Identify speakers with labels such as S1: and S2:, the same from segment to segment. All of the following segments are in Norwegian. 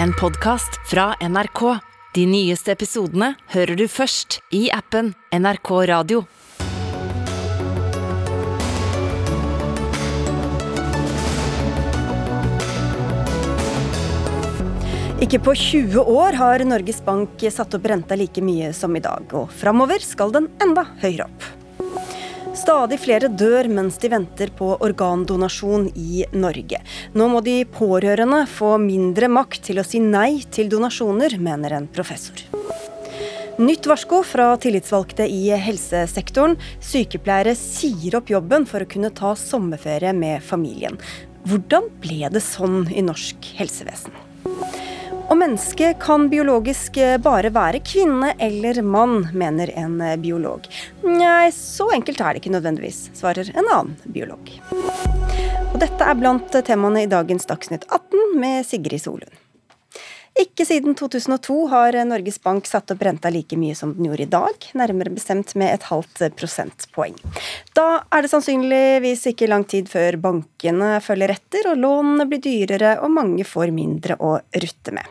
S1: en podkast fra NRK. De nyeste episodene hører du først i appen NRK Radio.
S2: Ikke på 20 år har Norges Bank satt opp renta like mye som i dag, og framover skal den enda høyere opp. Stadig flere dør mens de venter på organdonasjon i Norge. Nå må de pårørende få mindre makt til å si nei til donasjoner, mener en professor. Nytt varsko fra tillitsvalgte i helsesektoren. Sykepleiere sier opp jobben for å kunne ta sommerferie med familien. Hvordan ble det sånn i norsk helsevesen? Og mennesket kan biologisk bare være kvinne eller mann, mener en biolog. Nei, så enkelt er det ikke nødvendigvis, svarer en annen biolog. Og dette er blant temaene i dagens Dagsnytt 18 med Sigrid Solund. Ikke siden 2002 har Norges Bank satt opp renta like mye som den gjorde i dag, nærmere bestemt med et halvt prosentpoeng. Da er det sannsynligvis ikke lang tid før bankene følger etter og lånene blir dyrere og mange får mindre å rutte med.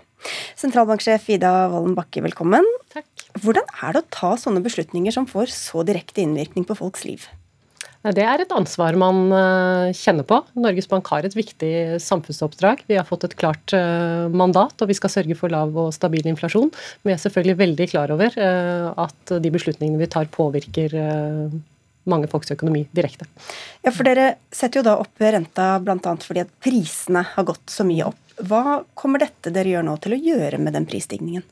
S2: Sentralbanksjef Ida Wolden Bakke, velkommen.
S3: Takk.
S2: Hvordan er det å ta sånne beslutninger som får så direkte innvirkning på folks liv?
S3: Det er et ansvar man eh, kjenner på. Norges Bank har et viktig samfunnsoppdrag. Vi har fått et klart eh, mandat, og vi skal sørge for lav og stabil inflasjon. Men vi er selvfølgelig veldig klar over eh, at de beslutningene vi tar, påvirker mange folks økonomi direkte.
S2: Ja, for Dere setter jo da opp renta bl.a. fordi at prisene har gått så mye opp. Hva kommer dette dere gjør nå til å gjøre med den prisstigningen?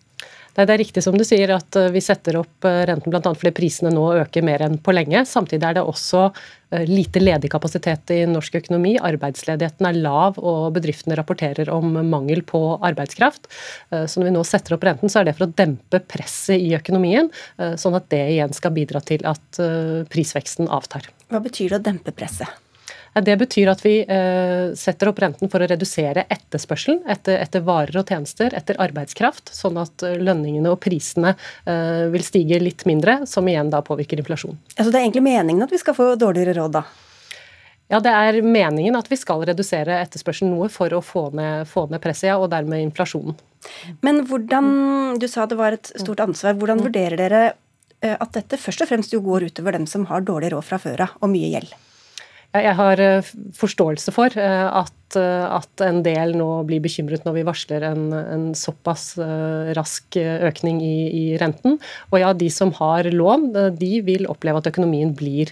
S3: Nei, Det er riktig som du sier at eh, vi setter opp eh, renten bl.a. fordi prisene nå øker mer enn på lenge. Samtidig er det også eh, lite ledig kapasitet i norsk økonomi. Arbeidsledigheten er lav og bedriftene rapporterer om mangel på arbeidskraft. Så når vi nå setter opp renten, så er det for å dempe presset i økonomien, sånn at det igjen skal bidra til at prisveksten avtar.
S2: Hva betyr det å dempe presset?
S3: Det betyr at vi eh, setter opp renten for å redusere etterspørselen etter, etter, varer og tjenester, etter arbeidskraft, sånn at eh, lønningene og prisene eh, vil stige litt mindre, som igjen da påvirker inflasjonen.
S2: Altså det er egentlig meningen at vi skal få dårligere råd, da?
S3: Ja, Det er meningen at vi skal redusere etterspørselen noe for å få ned, få ned presset, ja, og dermed inflasjonen.
S2: Men hvordan, Du sa det var et stort ansvar. Hvordan vurderer dere at dette først og fremst jo går utover dem som har dårlig råd fra før av, og mye gjeld?
S3: Jeg har forståelse for at Eh, at, en del nå blir bekymret når vi varsler en, en såpass uh, rask økning i, i, renten. Og ja, de som har lån, eh, de vil oppleve at økonomien blir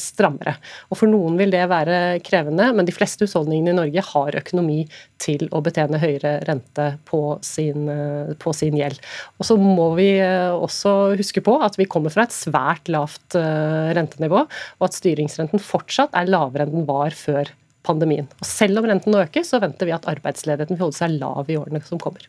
S3: strammere. Og For noen vil det være krevende, men de fleste husholdningene i Norge har økonomi til å betjene høyere rente på sin, på sin gjeld. Og så må vi også huske på at vi kommer fra et svært lavt rentenivå, og at styringsrenten fortsatt er lavere enn den var før pandemien. Og selv om renten øker, så venter vi at arbeidsledigheten vil holde seg lav i årene som kommer.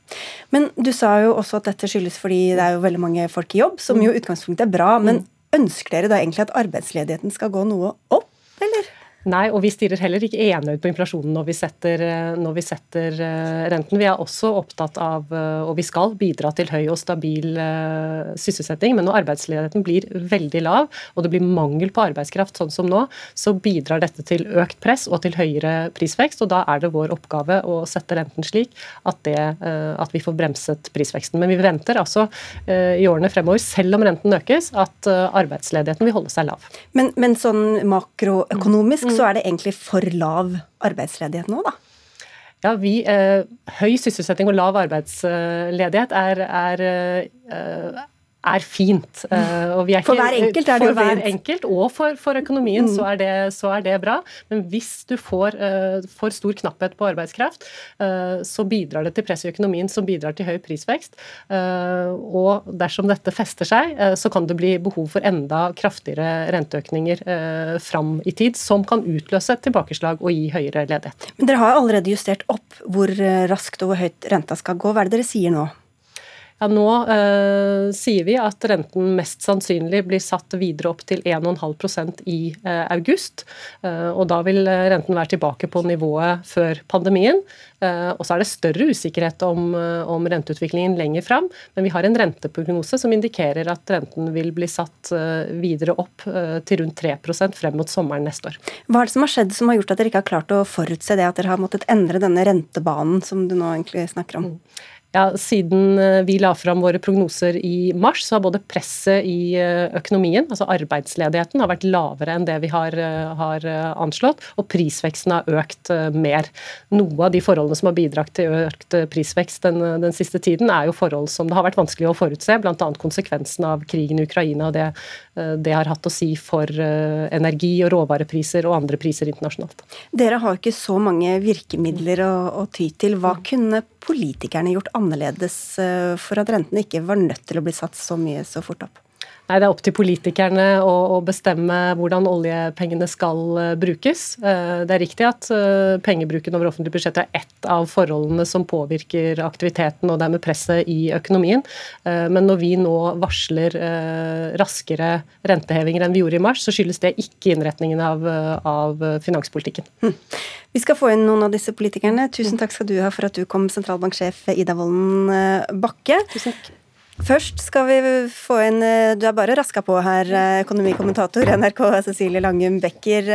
S2: Men du sa jo også at dette skyldes fordi det er jo veldig mange folk i jobb, som jo utgangspunktet er bra. Men mm. ønsker dere da egentlig at arbeidsledigheten skal gå noe opp, eller?
S3: Nei, og vi stirrer heller ikke enøyd på inflasjonen når vi, setter, eh, når vi setter eh, renten. Vi er også opptatt av, eh, og vi skal bidra til høy og stabil sysselsetting, men når arbeidsledigheten blir veldig lav, og det blir mangel på arbeidskraft sånn som nå, så bidrar dette til økt press og til høyere prisvekst, og da er det vår oppgave å sette renten slik at, det, at vi får bremset prisveksten. Men vi venter altså i årene fremover, selv om renten økes, at arbeidsledigheten vil holde seg lav.
S2: Men, men sånn makroøkonomisk så er det egentlig for lav arbeidsledighet nå, da?
S3: Ja, vi, eh, Høy sysselsetting og lav arbeidsledighet er, er eh, er fint.
S2: Uh, er for hver enkelt er det
S3: jo fint. For hver enkelt, og for, for økonomien mm. så, er det, så, er det, bra. Men hvis du får uh, for stor knapphet på arbeidskraft, uh, så bidrar det til press i økonomien som bidrar til høy prisvekst. og dersom dette fester seg, så kan det bli behov for enda kraftigere renteøkninger fram i tid, som kan utløse et tilbakeslag og gi høyere ledighet.
S2: Men dere har allerede justert opp hvor raskt og hvor høyt renta skal gå. Hva er det dere sier nå?
S3: Ja, Nå eh, sier vi at renten mest sannsynlig blir satt videre opp til 1,5% i eh, august. Eh, og Da vil renten være tilbake på nivået før pandemien. Eh, og så er det større usikkerhet om, eh, om, renteutviklingen lenger fram, men vi har en renteprognose som indikerer at renten vil bli satt eh, videre opp til rundt 3% frem mot sommeren neste år.
S2: Hva er det som har skjedd som har gjort at dere ikke har klart å forutse det, at dere har måttet endre denne rentebanen som du nå egentlig snakker om? Mm.
S3: Ja, Siden eh, vi la fram våre prognoser i mars, så har både presset i eh, økonomien, altså arbeidsledigheten, har vært lavere enn det vi har, eh, har anslått, og prisveksten har økt mer. Noe av de forholdene som har bidratt til økt prisvekst den, den, siste tiden, er jo forhold som det har vært vanskelig å forutse, bl.a. konsekvensen av krigen i Ukraina og det det har hatt å si for energi- og råvarepriser og andre priser internasjonalt.
S2: Dere har ikke så mange virkemidler å, å ty til. Hva kunne politikerne gjort annerledes eh, for at rentene ikke var nødt til å bli satt så mye så fort opp?
S3: Nei, Det er opp til politikerne å, å, bestemme hvordan oljepengene skal uh, brukes. Uh, det er riktig at uh, pengebruken over offentlige budsjetter er ett av forholdene som påvirker aktiviteten og dermed presset i økonomien. Men når vi nå varsler raskere rentehevinger enn vi gjorde i mars, så skyldes det ikke innretningen av, av finanspolitikken. Hm.
S2: Vi skal få inn noen av disse politikerne. Tusen takk skal du ha for at du kom, sentralbanksjef Ida Wolden Bakke.
S3: Tusen takk.
S2: Først skal vi få inn eh, Du er bare raska på her, eh, økonomikommentator NRK Cecilie Langum Becker.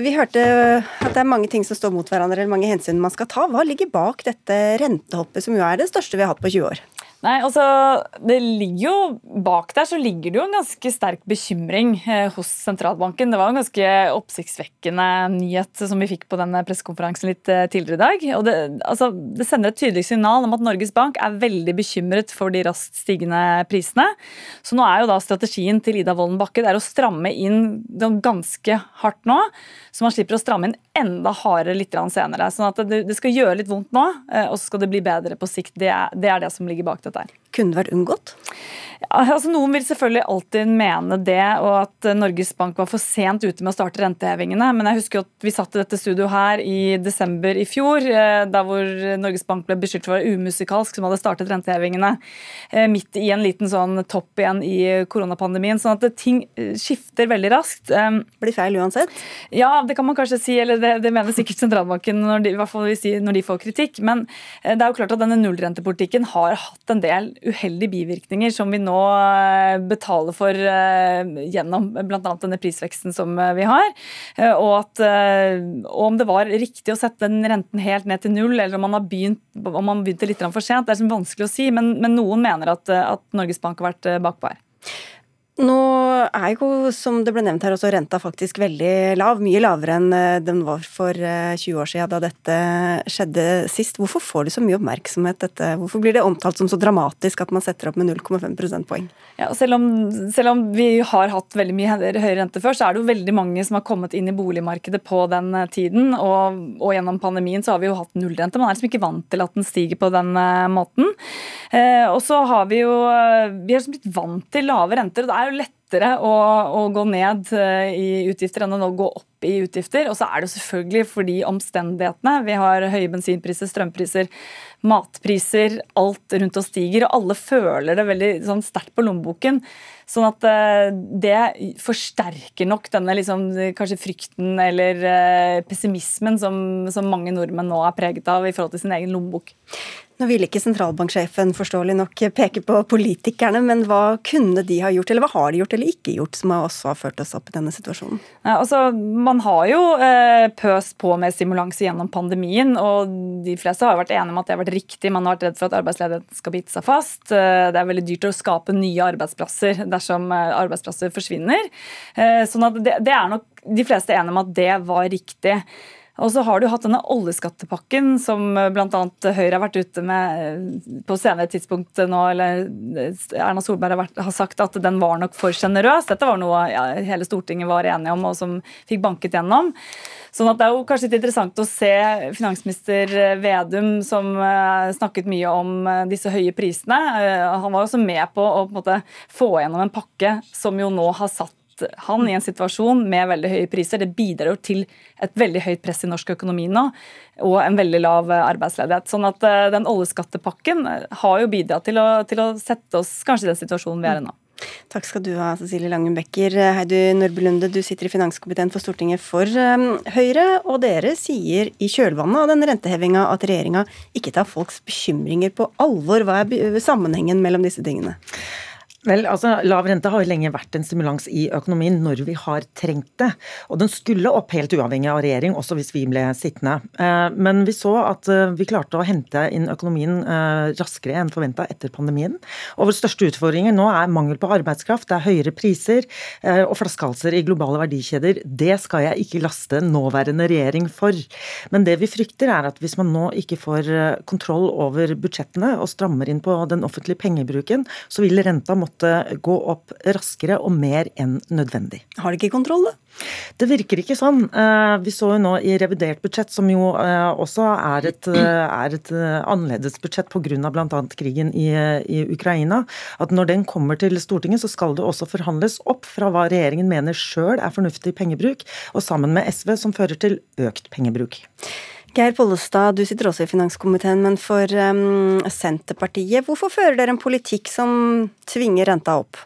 S2: Vi hørte at det er mange ting som står mot hverandre, eller mange hensyn man skal ta. Hva ligger bak dette rentehoppet, som jo er det største vi har hatt på 20 år?
S4: Nei, altså, det ligger jo Bak der så ligger det jo en ganske sterk bekymring eh, hos sentralbanken. Det var en ganske oppsiktsvekkende nyhet som vi fikk på denne pressekonferansen litt eh, tidligere i dag. Og det, altså, det, sender et tydelig signal om at Norges Bank er veldig bekymret for de raskt stigende prisene. Så nå er jo da strategien til Ida Wolden Bakke å stramme inn ganske hardt nå, så man slipper å stramme inn enda hardere litt senere. Sånn at det, det, skal gjøre litt vondt nå, eh, og så skal det bli bedre på sikt. Det er det, er det som ligger bak dette her.
S2: Kunne det vært unngått?
S4: Altså, noen vil selvfølgelig alltid mene det, og at Norges Bank var for sent ute med å starte rentehevingene. Men jeg husker at vi satt i dette studioet her i desember i fjor, eh, der hvor Norges Bank ble beskyldt for å være umusikalsk, som hadde startet rentehevingene eh, midt i en liten sånn topp igjen i koronapandemien. Sånn at ting eh, skifter veldig raskt.
S2: Blir feil uansett?
S4: Ja, det kan man kanskje si. Eller det, det mener sikkert sentralbanken når de, i hvert fall når de får kritikk. Men det er jo klart at denne nullrentepolitikken har hatt en del uheldige bivirkninger som vi nå eh, betaler for eh, gjennom bl.a. denne prisveksten som eh, vi har. Og, at, og om det var riktig å sette den renten helt ned til null, eller om man har begynt, om man begynte litt for sent, det er vanskelig å si. Men, men noen mener at, at Norges Bank har vært bakpå her.
S2: Nå er jo, som det ble nevnt her, også renta faktisk veldig lav. Mye lavere enn eh, den var for 20 eh, år siden da dette skjedde sist. Hvorfor får det så mye oppmerksomhet, dette? Hvorfor blir det omtalt som så dramatisk at man setter opp med 0,5 prosentpoeng?
S4: Ja, selv om, selv om, vi har hatt veldig mye høyere rente før, så er det jo veldig mange som har kommet inn i boligmarkedet på den eh, tiden. Og, og gjennom pandemien så har vi jo hatt nullrente. Man er liksom ikke vant til at den stiger på den måten. Eh, og så har vi jo Vi har liksom blitt vant til lave renter. og det er er jo lettere å, å, gå ned eh, i utgifter enn å gå opp i utgifter. Og så er det selvfølgelig fordi omstendighetene. Vi har høye bensinpriser, strømpriser, matpriser. Alt rundt oss stiger, og alle føler det veldig sånn, sterkt på lommeboken. Sånn at eh, det forsterker nok denne liksom, kanskje frykten eller eh, pessimismen som, som mange nordmenn nå er preget av i forhold til sin egen lommebok.
S2: Nå ville ikke sentralbanksjefen forståelig nok peke på politikerne, men hva kunne de ha gjort, eller hva har de gjort eller ikke gjort, som også har ført oss opp i denne situasjonen?
S4: Altså, man har jo eh, pøst på med stimulanse gjennom pandemien, og de fleste har vært enige om at det har vært riktig. Man har vært redd for at arbeidsledigheten skal bite seg fast. Eh, det er veldig dyrt å skape nye arbeidsplasser dersom eh, arbeidsplasser forsvinner. Eh, sånn at det er nok de fleste enige om at det var riktig. Og så har du hatt denne oljeskattepakken som eh, bl.a. Høyre har vært ute med eh, på senere tidspunkt nå, eller eh, Erna Solberg har, vært, har sagt at den var nok for sjenerøs. Dette var noe ja, hele Stortinget var enige om og som fikk banket gjennom. Sånn at Det er jo kanskje litt interessant å se finansminister Vedum som snakket mye om disse høye prisene. Han var også med på å på måte, få gjennom en pakke som jo nå har satt han i en situasjon med veldig høye priser, det bidrar jo til et veldig høyt press i norsk økonomi nå, og en veldig lav arbeidsledighet. Sånn at den oljeskattepakken har jo bidratt til å, til å sette oss kanskje i den situasjonen vi er i nå.
S2: Takk skal du ha, Cecilie Langen Becker. Heidi Nordby Lunde, du sitter i finanskomiteen for Stortinget for Høyre, og dere sier i kjølvannet av den rentehevinga at regjeringa ikke tar folks bekymringer på alvor. Hva er sammenhengen mellom disse tingene?
S5: Vel, altså Lav rente har jo lenge vært en stimulans i økonomien når vi har trengt det. Og den skulle opp helt uavhengig av regjering, også hvis vi ble sittende. Eh, men vi så at eh, vi klarte å hente inn økonomien eh, raskere enn forventa etter pandemien. Og vår største utfordringer nå er mangel på arbeidskraft, det er høyere priser og flaskehalser i globale verdikjeder. Det skal jeg ikke laste nåværende regjering for. Men det vi frykter er at hvis man nå ikke får kontroll over budsjettene og strammer inn på den offentlige pengebruken, så vil renta måtte måtte gå opp raskere og mer enn nødvendig.
S2: Har de ikke kontroll, da?
S5: Det virker ikke sånn. Eh, vi så jo nå i revidert budsjett, som jo eh, også er et, eh, er et annerledes budsjett pga. bl.a. krigen i, i, Ukraina, at når den kommer til Stortinget, så skal det også forhandles opp fra hva regjeringen mener sjøl er fornuftig pengebruk, og sammen med SV, som fører til økt pengebruk.
S2: Geir Pollestad, du sitter også i finanskomiteen, men for um, Senterpartiet, hvorfor fører dere en politikk som tvinger renta opp?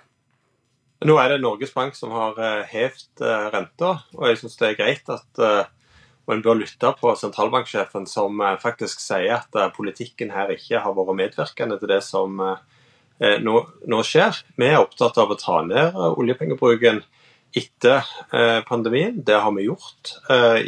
S6: Nå er det Norges Bank som har hevt hevet uh, renta, og jeg syns det er greit at og en bør lytte på sentralbanksjefen som faktisk sier at politikken her ikke har vært medvirkende til det som nå, nå, skjer. Vi er opptatt av å ta ned oljepengebruken etter pandemien. Det har vi gjort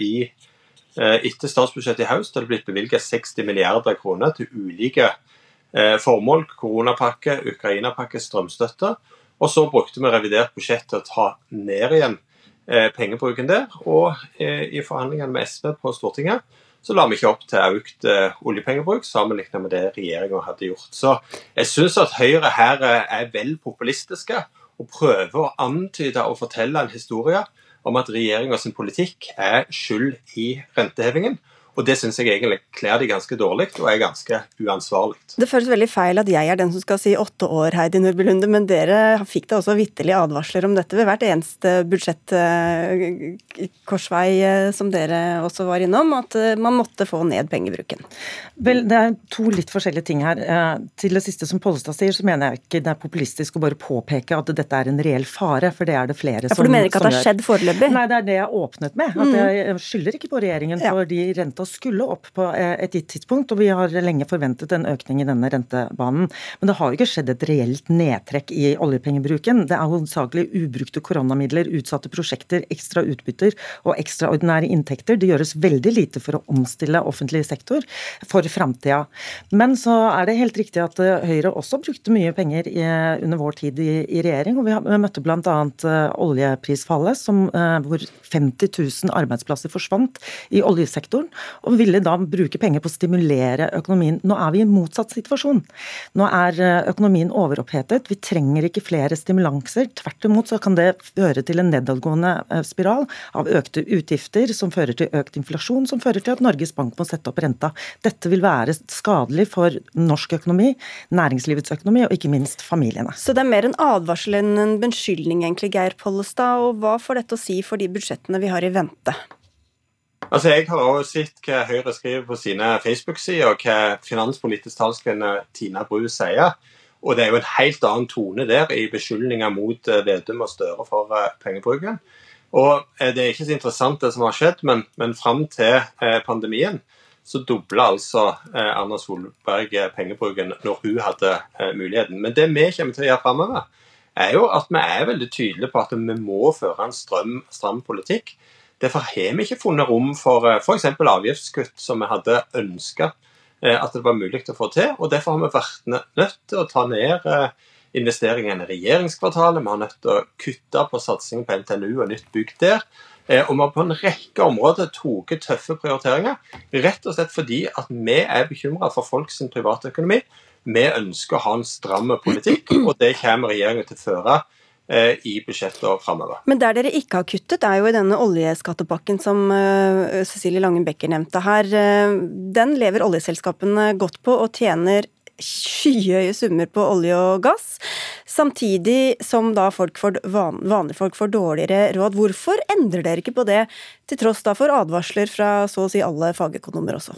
S6: i Eh, etter statsbudsjettet i høst har det blitt bevilget 60 milliarder kroner til ulike eh, formål. Koronapakke, Ukraina-pakke, strømstøtte. Og så brukte vi revidert budsjett til å ta ned igjen eh, pengebruken der. Og i forhandlingene med SV på Stortinget så la vi ikke opp til økt oljepengebruk sammenlignet med det regjeringa hadde gjort. Så jeg syns at Høyre her er vel populistiske og prøver å antyde og fortelle en historie om at regjeringa sin politikk er skyld i rentehevingen. Og det syns jeg egentlig kler de ganske dårlig, og er ganske uansvarlig.
S2: Det føles veldig feil at jeg er den som skal si åtte år, Heidi Nordby Lunde, men dere fikk da også vitterlig advarsler om dette ved hvert eneste budsjettkorsvei eh, som dere også var innom, at eh, man måtte få ned pengebruken.
S5: Vel, det er to litt forskjellige ting her. Eh, til det siste som Pollestad sier, så mener jeg ikke det er populistisk å bare påpeke at dette er en reell fare, for det er det flere som
S2: ja, For du mener ikke at det har skjedd foreløpig?
S5: Nei, det er det jeg åpnet med. At mm. jeg skylder ikke på regjeringen for de renta skulle opp på eh, et gitt tidspunkt, og vi har lenge forventet en økning i denne rentebanen. Men det har jo ikke skjedd et reelt nedtrekk i oljepengebruken. Det er hovedsakelig ubrukte koronamidler, utsatte prosjekter, ekstra utbytter og ekstraordinære inntekter. Det gjøres veldig lite for å omstille offentlig sektor for framtida. Men så er det helt riktig at eh, Høyre også brukte mye penger i, under vår tid i, i regjering. og Vi møtte bl.a. Oljeprisfallet, som, hvor 50 000 arbeidsplasser forsvant i oljesektoren og ville da bruke penger på å stimulere økonomien. Nå er vi i en motsatt situasjon. Nå er eh, økonomien overopphetet. Vi trenger ikke flere stimulanser. Tvert imot så kan det føre til en nedadgående eh, spiral av økte utgifter, som fører til økt inflasjon, som fører til at Norges Bank må sette opp renta. Dette vil være skadelig for norsk økonomi, næringslivets økonomi og ikke minst familiene.
S2: Så det er mer en advarsel enn en beskyldning, egentlig, Geir Pollestad. Og hva får dette å si for de budsjettene vi har i vente?
S6: Altså, Jeg har også sett hva Høyre skriver på sine Facebook-sider, og hva finanspolitisk talskvinne Tina Bru sier. Og det er jo en helt annen tone der i beskyldninger mot eh, Vedum og Støre for eh, pengebruken. Og eh, Det er ikke så interessant det som har skjedd, men, men fram til pandemien så dobla altså Erna Solberg pengebruken når hun hadde muligheten. Men det vi kommer til å gjøre framover, er jo at vi er veldig tydelige på at vi må føre en strøm, stram politikk. Derfor har vi ikke funnet rom for eh, f.eks. avgiftskutt som vi hadde ønska eh, at det var mulig å få til. og Derfor har vi vært nødt til å ta ned eh, investeringene i regjeringskvartalet. Vi har nødt til å kutte på satsingen på NTNU og nytt bygg der. Og vi har på en rekke områder tatt tøffe prioriteringer, rett og slett fordi at vi er bekymra for folks privatøkonomi. Vi ønsker å ha en stram politikk, og det kommer regjeringen til å føre i budsjettet framover.
S2: Men der dere ikke har kuttet, er jo i denne oljeskattepakken som eh, Cecilie Langen Becker nevnte her. Eh, den lever oljeselskapene godt på og tjener skyhøye summer på olje og gass, samtidig som da folk får, van, vanlige folk får dårligere råd. Hvorfor endrer dere ikke på det, til tross da for advarsler fra så å si alle fagøkonomer også?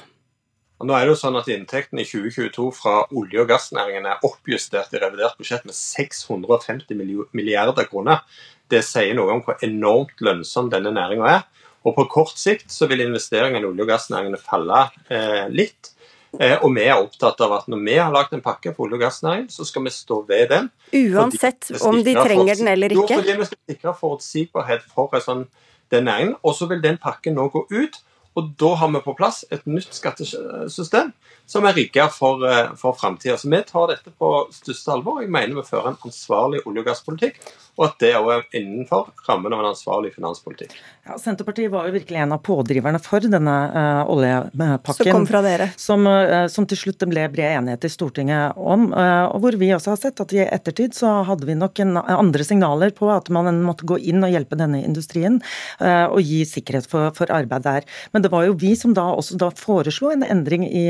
S6: Og nå er det jo sånn at Inntektene i 2022 fra olje- og gassnæringen er oppjustert i revidert budsjett med 650 milliarder kroner. Det sier noe om hvor enormt lønnsom denne næringa er. Og På kort sikt så vil investeringene i olje- og gassnæringene falle eh, litt. Eh, og vi er opptatt av at når vi har lagd en pakke for olje- og gassnæringen, så skal vi stå ved den.
S2: Uansett om de trenger den eller ikke?
S6: Jo, fordi vi skal sikre forutsigbarhet for sånn, den næringen. Og så vil den pakken nå gå ut. Og da har vi på plass et nytt skattesystem som er rigga for, eh, for framtida. Så vi tar dette på største alvor. Jeg mener vi fører en ansvarlig olje- og gasspolitikk og at det òg er innenfor rammen av en ansvarlig finanspolitikk.
S5: Ja, Senterpartiet var jo virkelig en av pådriverne for denne uh, oljepakken.
S2: Som kom fra dere.
S5: Som, uh, som, til slutt ble bred enighet i Stortinget om. Uh, og hvor vi også har sett at i ettertid så hadde vi nok en, andre signaler på at man måtte gå inn og hjelpe denne industrien og gi sikkerhet for, for, arbeid der. Men det var jo vi som da også da foreslo en endring i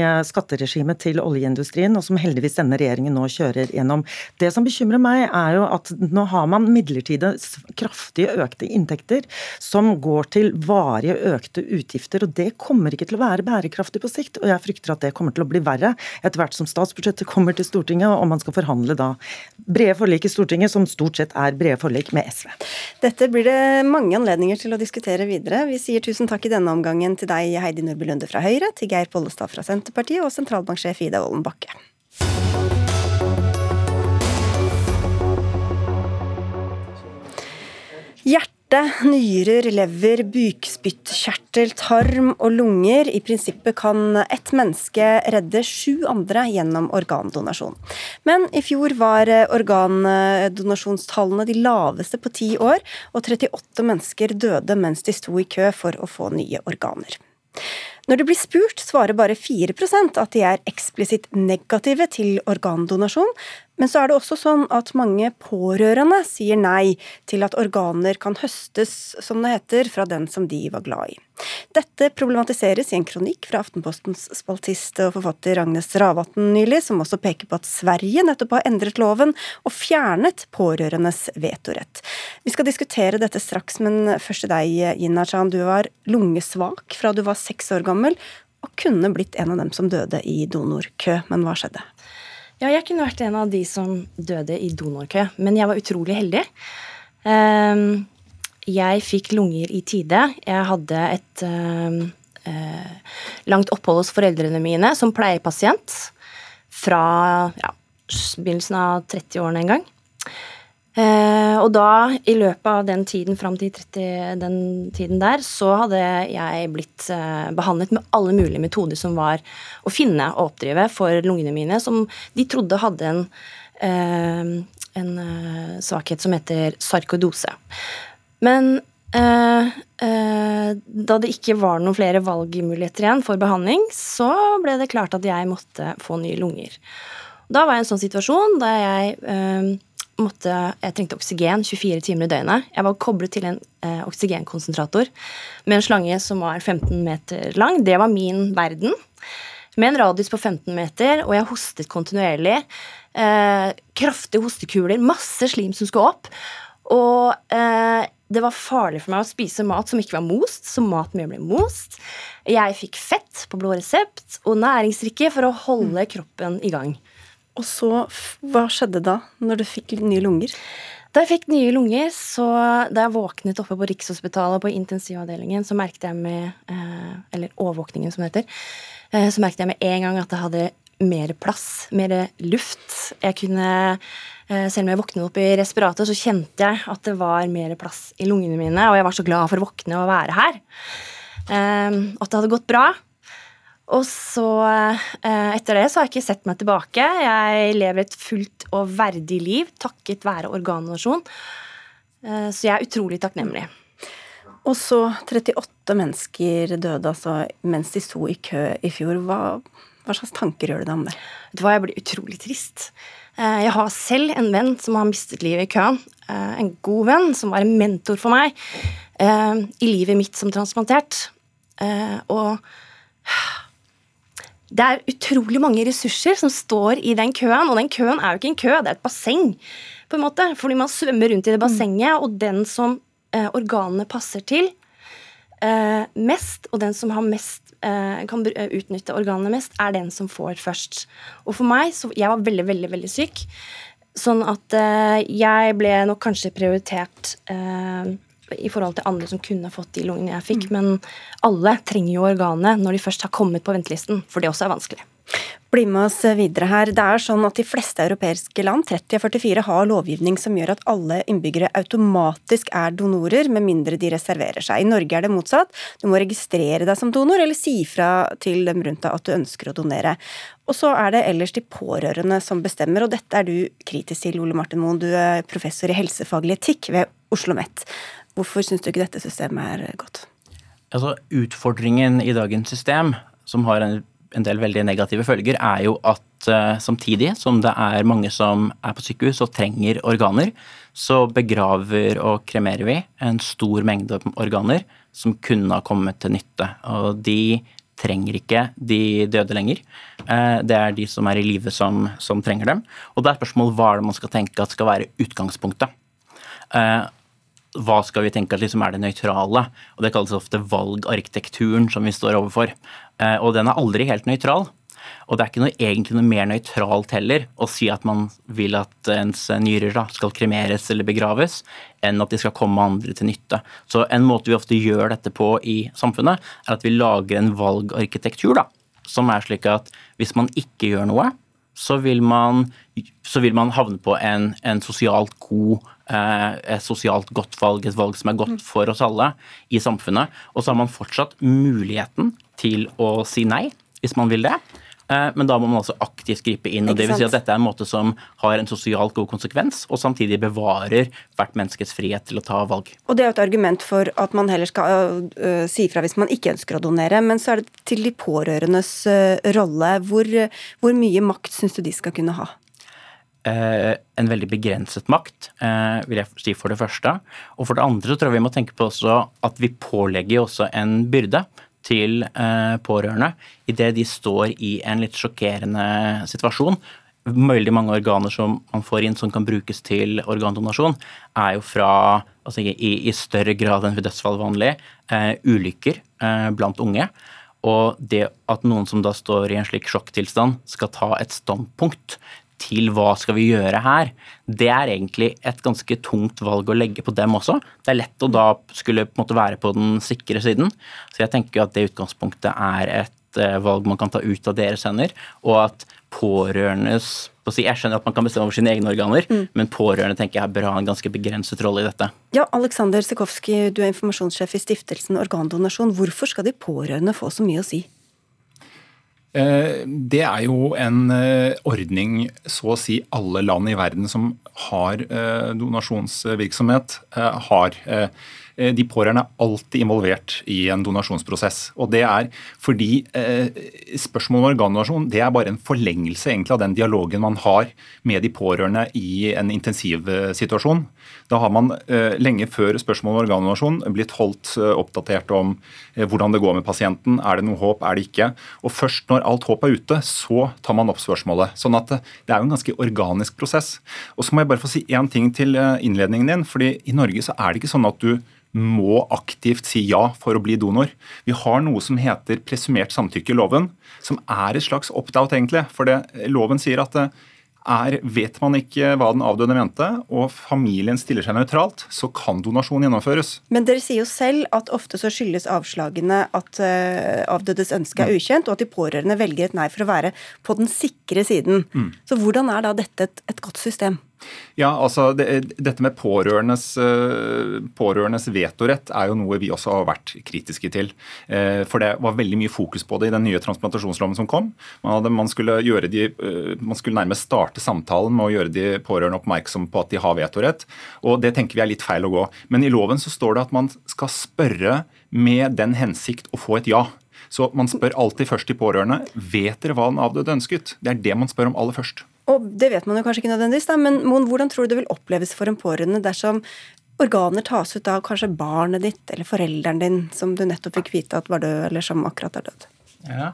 S5: skatteregimet til oljeindustrien, og som heldigvis denne regjeringen nå kjører gjennom. Det som bekymrer meg, er jo at nå har man midlertidige, kraftige økte inntekter som går til varige økte utgifter. og Det kommer ikke til å være bærekraftig på sikt. og Jeg frykter at det kommer til å bli verre etter hvert som statsbudsjettet kommer til Stortinget og man skal forhandle da brede forlik i Stortinget, som stort sett er brede forlik med SV.
S2: Dette blir det mange anledninger til å diskutere videre. Vi sier tusen takk i denne omgangen til deg, Heidi Nordby Lunde fra Høyre, til Geir Pollestad fra Senterpartiet og sentralbanksjef Ida Wolden Bakke. Hjerte, nyrer, lever, bukspyttkjertel, tarm og lunger. I prinsippet kan ett menneske redde sju andre gjennom organdonasjon. Men i fjor var organdonasjonstallene de laveste på ti år, og 38 mennesker døde mens de sto i kø for å få nye organer. Når de blir spurt, svarer bare 4% at de er eksplisitt negative til organdonasjon, men så er det også sånn at mange pårørende sier nei til at organer kan høstes, som det heter, fra den som de var glad i. Dette problematiseres i en kronikk fra Aftenpostens spaltist og forfatter Agnes Ravatn nylig, som også peker på at Sverige nettopp har endret loven og fjernet pårørendes vetorett. Vi skal diskutere dette straks, men først til deg, Gina Chan. Du var lungesvak fra du var seks år gammel, og kunne blitt en av dem som døde i donorkø. Men hva skjedde?
S7: Ja, jeg kunne vært en av de som døde i donorkø, men jeg var utrolig heldig. Ehm, jeg fikk lunger i tide. Jeg hadde et ehm, eh, langt opphold hos foreldrene mine som pleiepasient fra ja, begynnelsen av 30-årene en gang. Eh, og da, i løpet av den tiden fram til 30, den tiden der, så hadde jeg blitt eh, behandlet med alle mulige metoder som var å finne og oppdrive for lungene mine, som de trodde hadde en, eh, en eh, svakhet som heter sarkodose. Men eh, eh, da det ikke var noen flere valgmuligheter igjen for behandling, så ble det klart at jeg måtte få nye lunger. Da var jeg i en sånn situasjon da jeg måtte, jeg trengte oksygen 24 timer i døgnet. Jeg var koblet til en eh, oksygenkonsentrator med en slange som var 15 meter lang. Det var min verden. Med en radius på 15 meter, og jeg hostet kontinuerlig. Eh, kraftige hostekuler, masse slim som skulle opp. Og eh, det var farlig for meg å spise mat som ikke var most, så maten min ble most. Jeg fikk fett på blå resept og næringsrikke for å holde kroppen i gang.
S2: Og så, hva skjedde da, når du fikk nye lunger?
S7: Da jeg fikk nye lunger, så da jeg våknet oppe på Rikshospitalet på intensivavdelingen, så merket jeg med eh, Eller overvåkningen, som det heter. Eh, så merket jeg med en gang at jeg hadde mer plass, mer luft. Jeg kunne eh, Selv om jeg våknet opp i respirator, så kjente jeg at det var mer plass i lungene mine, og jeg var så glad for å våkne og være her. At det hadde gått bra. Og så, eh, etter det, så har jeg ikke sett meg tilbake. Jeg lever et fullt og verdig liv takket være organdonasjon. Eh, så jeg er utrolig takknemlig.
S2: Og så 38 mennesker døde altså mens de sto i kø i fjor. Hva, hva slags tanker gjør du deg om det?
S7: Vet du Jeg blir utrolig trist. Eh, jeg har selv en venn som har mistet livet i køen. En god venn som var en mentor for meg i livet mitt som transplantert. Og det er utrolig mange ressurser som står i den køen, og den køen er jo ikke en kø, det er et basseng. på en måte, Fordi man svømmer rundt i det bassenget, og den som eh, organene passer til eh, mest, og den som har mest, eh, kan utnytte organene mest, er den som får først. Og for meg, så Jeg var veldig, veldig, veldig syk. Sånn at eh, jeg ble nok kanskje prioritert eh, i forhold til andre som kunne fått de lungene jeg fikk. Mm. Men alle trenger jo organet når de først har kommet på ventelisten, for det også er vanskelig.
S2: Bli med oss videre her. Det er sånn at De fleste europeiske land 30 av 44, har lovgivning som gjør at alle innbyggere automatisk er donorer, med mindre de reserverer seg. I Norge er det motsatt. Du må registrere deg som donor, eller si fra til dem rundt deg at du ønsker å donere. Og så er det ellers de pårørende som bestemmer, og dette er du kritisk til, Ole Martin Moen. Du er professor i helsefaglig etikk ved Oslo OsloMet. Hvorfor syns du ikke dette systemet er godt?
S8: Altså, Utfordringen i dagens system, som har en, en del veldig negative følger, er jo at uh, samtidig som det er mange som er på sykehus og trenger organer, så begraver og kremerer vi en stor mengde organer som kunne ha kommet til nytte. Og de trenger ikke de døde lenger. Uh, det er de som er i live som, som, trenger dem. Og det er spørsmål hva er det man skal tenke at skal være utgangspunktet. Uh, hva skal vi tenke at liksom er det nøytrale? Og Det kalles ofte valgarkitekturen som vi står overfor. Eh, og den er aldri helt nøytral. Og det er ikke noe, egentlig noe mer nøytralt heller å si at man vil at ens nyrer da, skal kremeres eller begraves, enn at de skal komme andre til nytte. Så en måte vi ofte gjør dette på i samfunnet, er at vi lager en valgarkitektur da, som er slik at hvis man ikke gjør noe, så vil man, så vil man havne på en, en sosialt god Eh, et sosialt godt valg, et valg som er godt for oss alle i samfunnet. Og så har man fortsatt muligheten til å si nei, hvis man vil det. Eh, men da må man altså aktivt gripe inn. og det vil si at Dette er en måte som har en sosialt god konsekvens, og samtidig bevarer hvert menneskets frihet til å ta valg.
S2: Og Det er jo et argument for at man heller skal uh, si fra hvis man ikke ønsker å donere. Men så er det til de pårørendes uh, rolle. Hvor, hvor mye makt syns du de skal kunne ha?
S8: Eh, en veldig begrenset makt, eh, vil jeg si for det første. Og for det andre så tror jeg vi må tenke på også at vi pålegger også en byrde til eh, pårørende idet de står i en litt sjokkerende situasjon. Veldig mange organer som man får inn som kan brukes til organdonasjon, er jo fra, altså i, i større grad enn ved dødsfall vanlig, ulykker blant unge. Og det at noen som da står i en slik sjokktilstand, skal ta et standpunkt til hva skal vi gjøre her, det er egentlig et ganske tungt valg å legge på dem også. Det er lett å da skulle på en måte være på den sikre siden. Så jeg tenker at det utgangspunktet er et eh, valg man kan ta ut av deres hender, og at pårørendes jeg skjønner at man kan bestemme over sine egne organer, mm. men pårørende tenker jeg bør ha en ganske begrenset rolle i dette.
S2: Ja, Aleksander Sikowski, du er informasjonssjef i stiftelsen Organdonasjon. Hvorfor skal de pårørende få så mye å si?
S9: Eh, det er jo en eh, ordning så å si alle land i verden som har eh, donasjonsvirksomhet, har. De pårørende er alltid involvert i en donasjonsprosess. og Det er fordi spørsmålet om organdonasjon det er bare en forlengelse egentlig av den dialogen man har med de pårørende i en intensivsituasjon. Da har man eh, lenge før spørsmålet om organdonasjon blitt holdt eh, oppdatert om eh, hvordan det går med pasienten. Er det noe håp, er det ikke? Og først når alt håp er ute, så tar man opp spørsmålet. Sånn at det er jo en ganske organisk prosess. Og så må jeg bare få si én ting til innledningen din. fordi i Norge så er det ikke sånn at du må aktivt si ja for å bli donor. Vi har noe som heter presumert samtykke i loven, som er et slags opt-out, egentlig. For det, loven sier at er, vet man ikke hva den avdøde mente, og familien stiller seg nøytralt, så kan donasjon gjennomføres.
S2: Men dere sier jo selv at ofte så skyldes avslagene at uh, avdødes ønske er ukjent, og at de pårørende velger et nei for å være på den sikre siden. Mm. Så hvordan er da dette et, et godt system?
S9: Ja, altså det, Dette med pårørendes, eh, pårørendes, vetorett er jo noe vi også har vært kritiske til. Eh, for det var veldig mye fokus på det i den nye transplantasjonsloven som kom. Man, hadde, man, skulle, de, eh, man skulle, nærmest starte samtalen med å gjøre de pårørende oppmerksom på at de har vetorett. Og det tenker vi er litt feil å gå. Men i loven så står det at man skal spørre med den hensikt å få et ja. Så man spør alltid først de pårørende vet dere hva den avdøde ønsket. Det er det man spør om aller først.
S2: Og det vet man jo kanskje ikke nødvendigvis, da, men Mon, hvordan tror du det vil oppleves for en pårørende dersom organer tas ut av kanskje barnet ditt eller forelderen din, som du nettopp fikk vite at var død, eller som akkurat er død?
S8: Ja,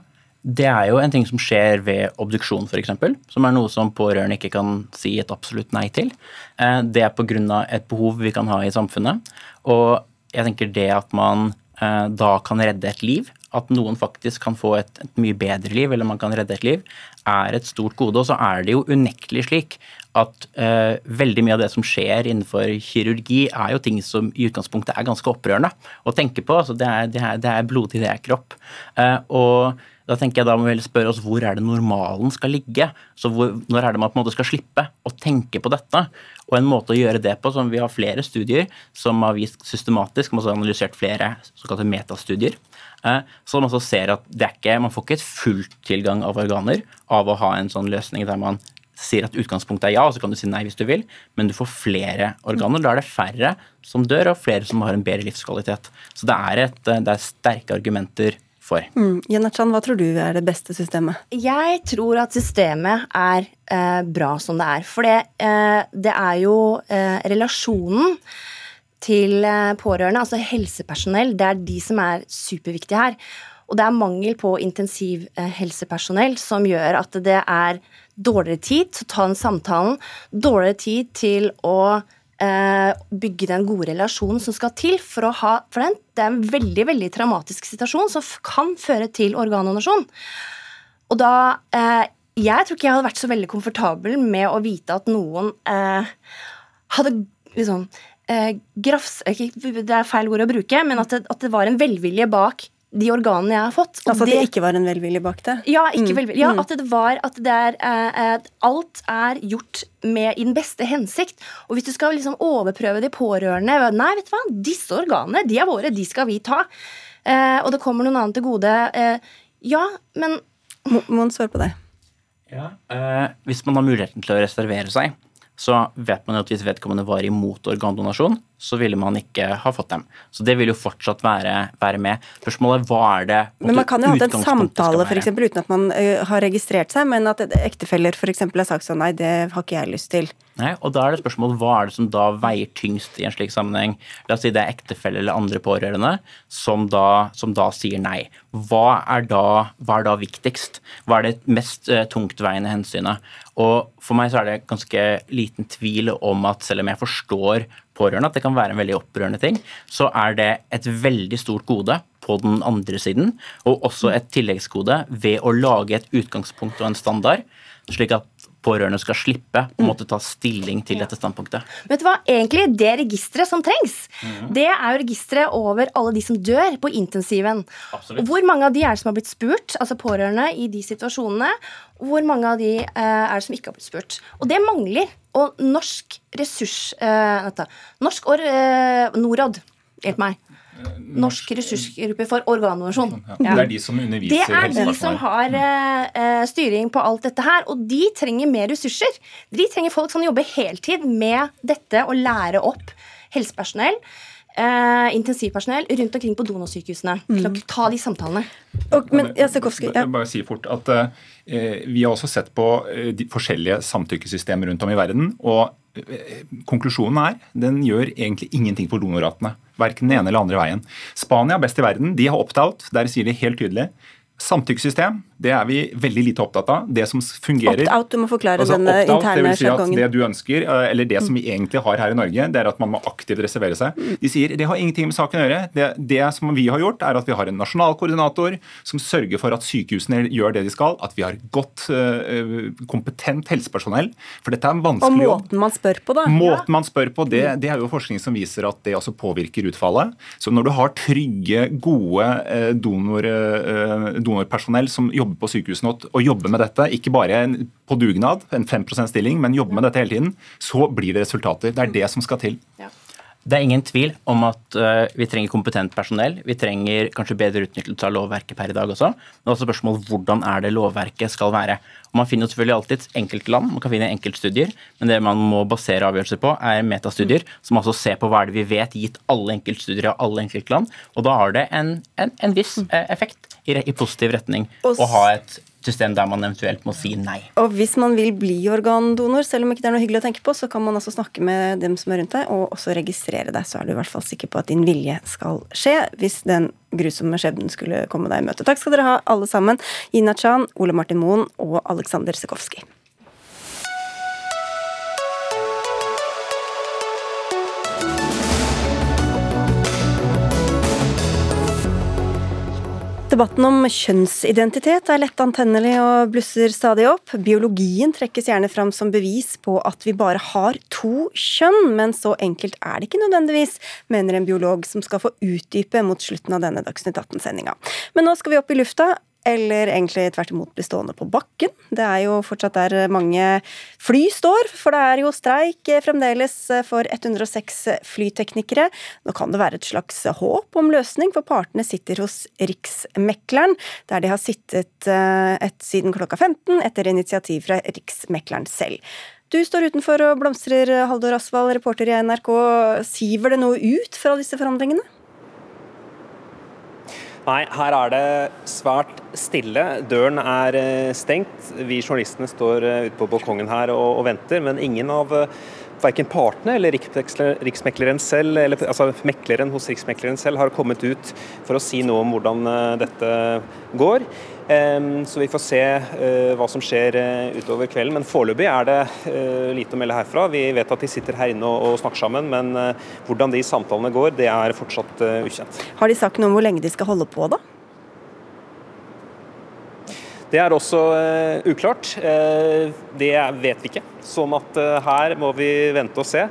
S8: Det er jo en ting som skjer ved obduksjon, f.eks., som er noe som pårørende ikke kan si et absolutt nei til. Eh, det er pga. et behov vi kan ha i samfunnet. Og jeg tenker det at man eh, da kan redde et liv, at noen faktisk kan få et, et, mye bedre liv, eller man kan redde et liv, er et stort gode. Og så er det jo unektelig slik at uh, veldig mye av det som skjer innenfor kirurgi, er jo ting som i utgangspunktet er ganske opprørende å tenke på. Altså det, er, det, er, det er blodig, det er kropp. Uh, og da tenker jeg da må vi spørre oss hvor er det normalen skal ligge? Så hvor, Når er det man på en måte skal slippe å tenke på dette? Og en måte å gjøre det på, som vi har flere studier som har vist systematisk, man har analysert flere såkalte metastudier, så man også ser at det er ikke, man får ikke et fullt tilgang av organer av å ha en sånn løsning der man sier at utgangspunktet er ja, og så kan du si nei hvis du vil, men du får flere organer. Da er det færre som dør, og flere som har en bedre livskvalitet. Så det er, et, eh, det er sterke argumenter for.
S2: Mm. Hva tror du er det beste systemet?
S7: Jeg tror at systemet er eh, bra som det er. For det, eh, det er jo eh, relasjonen til eh, pårørende, altså helsepersonell, det er de som er superviktige her. Og det er mangel på intensivhelsepersonell som gjør at det er dårligere tid til å ta den samtalen, dårligere tid til å eh, bygge den gode relasjonen som skal til for å ha For den, det er en veldig, veldig traumatisk situasjon som kan føre til organdonasjon. Og da eh, Jeg tror ikke jeg hadde vært så veldig komfortabel med å vite at noen eh, hadde liksom eh, grafs... Det er feil ord å bruke, men at det, at det var en velvilje bak de organene jeg har fått.
S2: altså at det, det, ikke var en velvilje bak det?
S7: Ja, ikke mm. velvilje. Ja, mm. at det var at det er eh, Alt er gjort med i den beste hensikt. Og hvis du skal liksom overprøve de pårørende Nei, vet du hva, disse organene, de er våre, de skal vi ta. Eh, og det kommer noen annen til gode. Eh, ja, men
S2: Må han svare på det?
S8: Ja, eh, Hvis man har muligheten til å reservere seg, så vet man at hvis vedkommende var imot organdonasjon, så ville man ikke ha fått dem. Så det vil jo fortsatt være, være med. Spørsmålet hva er det
S2: Men man kan jo ha hatt en samtale for eksempel, uten at man uh, har registrert seg, men at ektefeller f.eks. har sagt sånn nei, det har ikke jeg lyst til.
S8: Nei, og da er det spørsmålet hva er det som da veier tyngst i en slik sammenheng. La oss si det er ektefelle eller andre pårørende som da, som da sier nei. Hva er, da, hva er da viktigst? Hva er det mest uh, tungtveiende hensynet? Og for meg så er det ganske liten tvil om at selv om jeg forstår pårørende, at det kan være en veldig opprørende ting, så er det et veldig stort gode på den andre siden, og også et tilleggsgode ved å lage et utgangspunkt og en standard, slik at pårørende skal slippe å måtte ta stilling til dette standpunktet.
S7: Vet du hva, egentlig Det registeret som trengs, mm. det er jo registeret over alle de som dør på intensiven. Absolutt. Hvor mange av de er det som har blitt spurt, altså pårørende, i de situasjonene? Hvor mange av de uh, er det som ikke har blitt spurt? Og det mangler. Og norsk ressurs... Eh, norsk or, uh, Norad, hjelp meg. Norsk ressursgruppe for organdonasjon.
S9: Ja. Det er de som underviser
S7: Det er de som har uh, styring på alt dette her, og de trenger mer ressurser. De trenger folk som jobber heltid med dette og lære opp helsepersonell. Uh, intensivpersonell rundt omkring på donorsykehusene mm. ta de samtalene.
S2: Og, men, ja,
S9: ja. bare si fort at uh, Vi har også sett på uh, de forskjellige samtykkesystemer rundt om i verden. og Konklusjonen er den gjør egentlig ingenting for donorratene. Verken den ene eller andre veien. Spania, best i verden, de har opt-out. Der sier de helt tydelig Samtykkesystem det er vi veldig lite opptatt av. Det som fungerer
S2: Opt-out, du må forklare altså, denne interne
S9: det vil si at Det du ønsker, eh, eller det som vi egentlig har her i Norge, det er at man må aktivt reservere seg. De sier det har ingenting med saken å gjøre. Det, det som vi har gjort, er at vi har en nasjonal koordinator som sørger for at sykehusene gjør det de skal, at vi har godt, uh, kompetent helsepersonell. For dette er en vanskelig
S2: jobb. Og måten man spør på, da.
S9: Måten man spør på, det, det, er jo forskning som viser at det også påvirker utfallet. Så når du har trygge, gode uh, donorpersonell som jobber på sykehusene og jobber med dette, ikke bare på dugnad, en 5% stilling, men jobber med dette hele tiden, så blir det resultater. Det er det som skal til. Ja.
S8: Det er ingen tvil om at uh, vi trenger kompetent personell. Vi trenger kanskje bedre utnyttelse av lovverket per i dag også. Men også spørsmål hvordan er det lovverket skal være. Og Man finner selvfølgelig alltid enkeltland, man kan finne enkeltstudier, men det man må basere avgjørelser på, er metastudier, som altså ser på hva er det vi vet, gitt alle enkeltstudier av alle enkeltland. Og da har det en, en, en viss eh, effekt i, i, positiv retning å ha et system der man eventuelt må si nei.
S2: Og hvis man vil bli organdonor, selv om ikke det er noe hyggelig å tenke på, så kan man altså snakke med dem som er rundt deg, og også registrere deg. Så er du i hvert fall sikker på at din vilje skal skje, hvis den grusomme skjebnen skulle komme deg i møte. Takk skal dere ha, alle sammen. Ina Chan, Ole Martin Moen og Aleksander Sekowski. Debatten om kjønnsidentitet er lett antennelig og blusser stadig opp. Biologien trekkes gjerne fram som bevis på at vi bare har to kjønn, men så enkelt er det ikke nødvendigvis, mener en biolog som skal få utdype mot slutten av denne Dagsnytt 18-sendinga. Men nå skal vi opp i lufta eller egentlig tvert imot bli stående på bakken. Det er jo fortsatt der mange fly står, for det er jo streik fremdeles for 106 flyteknikere. Nå kan det være et slags håp om løsning, for partene sitter hos Riksmekleren, der de har sittet eh, et, siden klokka 15 etter initiativ fra Riksmekleren selv. Du står utenfor og blomstrer, Haldor Asvald, reporter i NRK. Siver det noe ut fra disse forhandlingene?
S10: Nei, her er det svært stille. Døren er eh, stengt. Vi journalistene står eh, ute på balkongen her og, og venter, men ingen av eh, verken partene eller riksmekleren selv, eller altså mekleren hos riksmekleren selv har kommet ut for å si noe om hvordan dette går. Så vi får se eh, hva som skjer eh, utover kvelden. Men foreløpig er det eh, lite å melde herfra. Vi vet at de sitter her inne og snakker sammen, men hvordan de samtalene går, det er fortsatt ukjent.
S2: Har de sagt noe om hvor lenge de skal holde på, da?
S10: Det er også uklart. det vet vi ikke. Sånn at her må vi vente og se.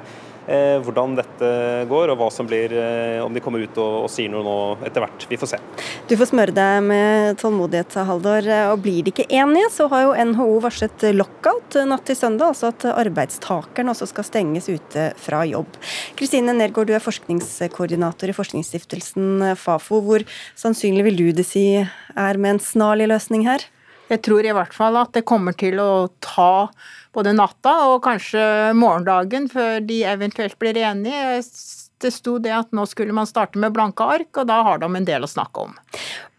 S10: Eh, hvordan dette går, og hva som blir, eh, om de kommer ut og, og sier noe nå etter hvert. Vi får se.
S2: Du får smøre deg med tålmodighet, Haldor. Og blir de ikke enige, så har jo NHO varslet lockout natt til søndag, altså at arbeidstakerne også skal stenges ute fra jobb. Kristine Nergård, du er forskningskoordinator i forskningsstiftelsen Fafo. Hvor sannsynlig vil du det si er med en snarlig løsning her?
S11: Jeg tror i hvert fall at det kommer til å ta både natta og kanskje morgendagen før de eventuelt blir enige. Det sto det at nå skulle man starte med blanke ark, og da har de en del å snakke om.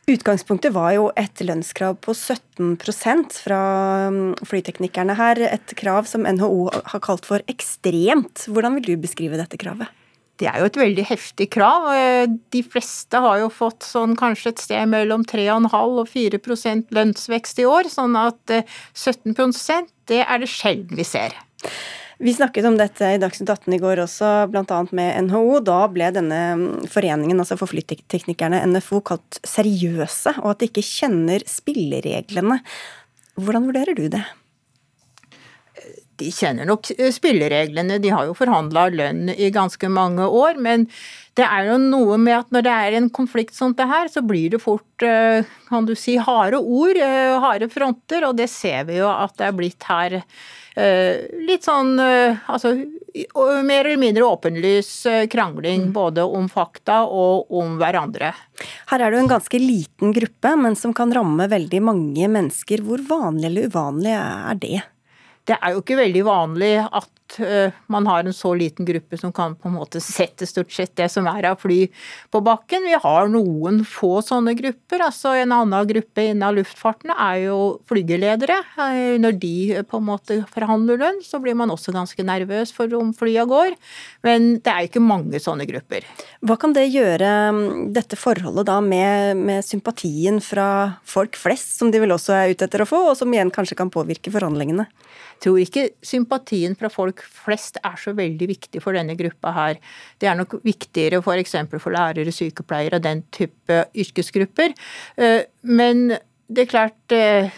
S2: Utgangspunktet var jo et lønnskrav på 17 fra mm, flyteknikerne her. Et krav som NHO har kalt for ekstremt. Hvordan vil du beskrive dette kravet?
S11: Det er jo et veldig heftig krav. De fleste har jo fått sånn kanskje et sted mellom 3,5 og 4% lønnsvekst i år, sånn at 17 eh, det er det sjelden vi ser.
S2: Vi snakket om dette i Dagsnytt 18 i går også, bl.a. med NHO. Da ble denne mm, foreningen, altså for flyteknikerne, NFO, kalt seriøse, og at de ikke kjenner spillereglene. Hvordan vurderer du det?
S11: De kjenner nok eh, spillereglene, de har jo forhandla lønn i ganske mange år. Men det er jo noe med at når det er en konflikt som det her, så blir det fort, eh, kan du si, harde ord, eh, harde fronter. Og det ser vi jo at det er blitt her. Litt sånn altså mer eller mindre åpenlys krangling mm. både om fakta og om hverandre.
S2: Her er det jo en ganske liten gruppe, men som kan ramme veldig mange mennesker. Hvor vanlig eller uvanlig er det?
S11: Det er jo ikke veldig vanlig at uh, man har en så liten gruppe som kan på en måte sette stort sett det som er av fly på bakken. Vi har noen få sånne grupper. altså En annen gruppe innen luftfarten er jo flygeledere. Uh, når de uh, på en måte forhandler lønn, så blir man også ganske nervøs for om flya går. Men det er jo ikke mange sånne grupper.
S2: Hva kan det gjøre, um, dette forholdet da med, med sympatien fra folk flest, som de vel også er ute etter å få, og som igjen kanskje kan påvirke forhandlingene?
S11: Tror ikke sympatien fra folk flest er så veldig viktig for denne gruppa her. Det er nok viktigere f.eks. For, for lærere, sykepleiere og den type yrkesgrupper. Eh, men det er klart eh,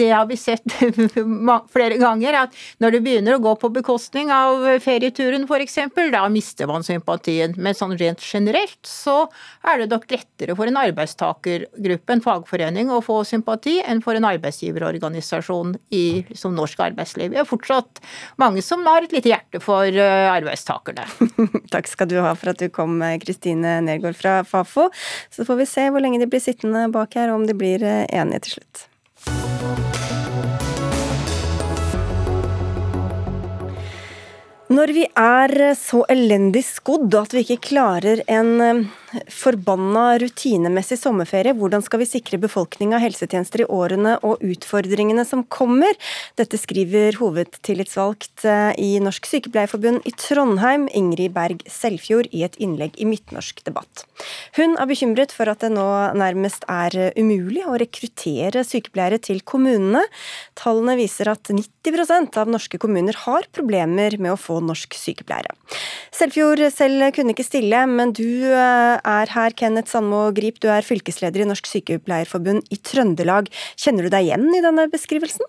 S11: det har vi sett flere ganger, at når det begynner å gå på bekostning av ferieturen f.eks., da mister man sympatien. Men sånn rent generelt så er det nok lettere for en arbeidstakergruppe, en fagforening, å få sympati enn for en arbeidsgiverorganisasjon i som norsk arbeidsliv. Vi har fortsatt mange som har et lite hjerte for uh, arbeidstakerne.
S2: Takk skal du ha for at du kom, Kristine Nergård fra Fafo. Så får vi se hvor lenge de blir sittende bak her, og om de blir eh, enige til slutt. Når vi er så elendig skodd at vi ikke klarer en, Forbanna rutinemessig sommerferie. Hvordan skal vi sikre befolkninga helsetjenester i årene og utfordringene som kommer? Dette skriver hovedtillitsvalgt eh, i Norsk Sykepleierforbund i Trondheim, Ingrid Berg Selfjord, i et innlegg i Midtnorsk debatt. Hun er bekymret for at det nå nærmest er umulig å rekruttere sykepleiere til kommunene. Tallene viser at 90% av norske kommuner har problemer med å få norsk sykepleiere. Selfjord selv kunne ikke stille, men du eh, er her, Kenneth Sandmo Grip. Du er fylkesleder i Norsk Sykepleierforbund i Trøndelag. Kjenner du deg igjen i denne beskrivelsen?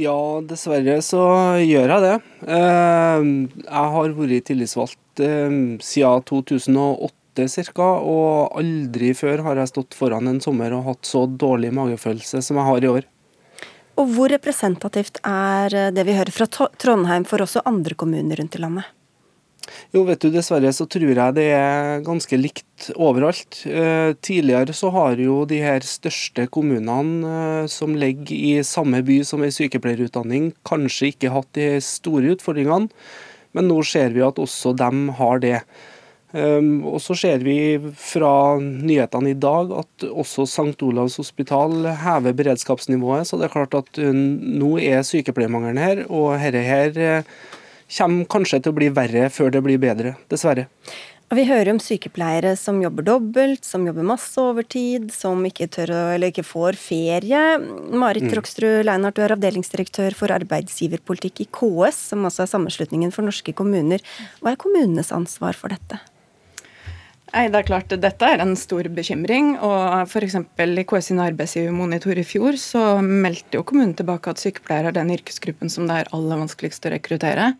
S12: Ja, dessverre så gjør jeg det. Eh, jeg har vært tillitsvalgt eh, siden 2008 ca., og aldri før har jeg stått foran en sommer og hatt så dårlig magefølelse som jeg har i år.
S2: Og hvor representativt er det vi hører fra Trondheim for også andre kommuner rundt i landet?
S12: Jo, vet du, dessverre så tror jeg det er ganske likt overalt. Eh, tidligere så har jo de her største kommunene eh, som ligger i samme by som ei sykepleierutdanning, kanskje ikke hatt de store utfordringene, men nå ser vi at også dem har det. Um, og så ser vi fra nyhetene i dag at også St. Olavs hospital hever beredskapsnivået. Så det er klart at nå er sykepleiermangelen her, og dette her uh, kommer kanskje til å bli verre før det blir bedre, dessverre.
S2: Vi hører om sykepleiere som jobber dobbelt, som jobber masse overtid, som ikke tør eller ikke får ferie. Marit mm. Roksrud Leinhardt, du er avdelingsdirektør for arbeidsgiverpolitikk i KS, som også er sammenslutningen for norske kommuner. Hva er kommunenes ansvar for dette?
S13: Nei, det er klart Dette er en stor bekymring. og F.eks. i KS sin arbeidsgivermonitor i fjor så meldte jo kommunen tilbake at sykepleiere er den yrkesgruppen som det er aller vanskeligst å rekruttere.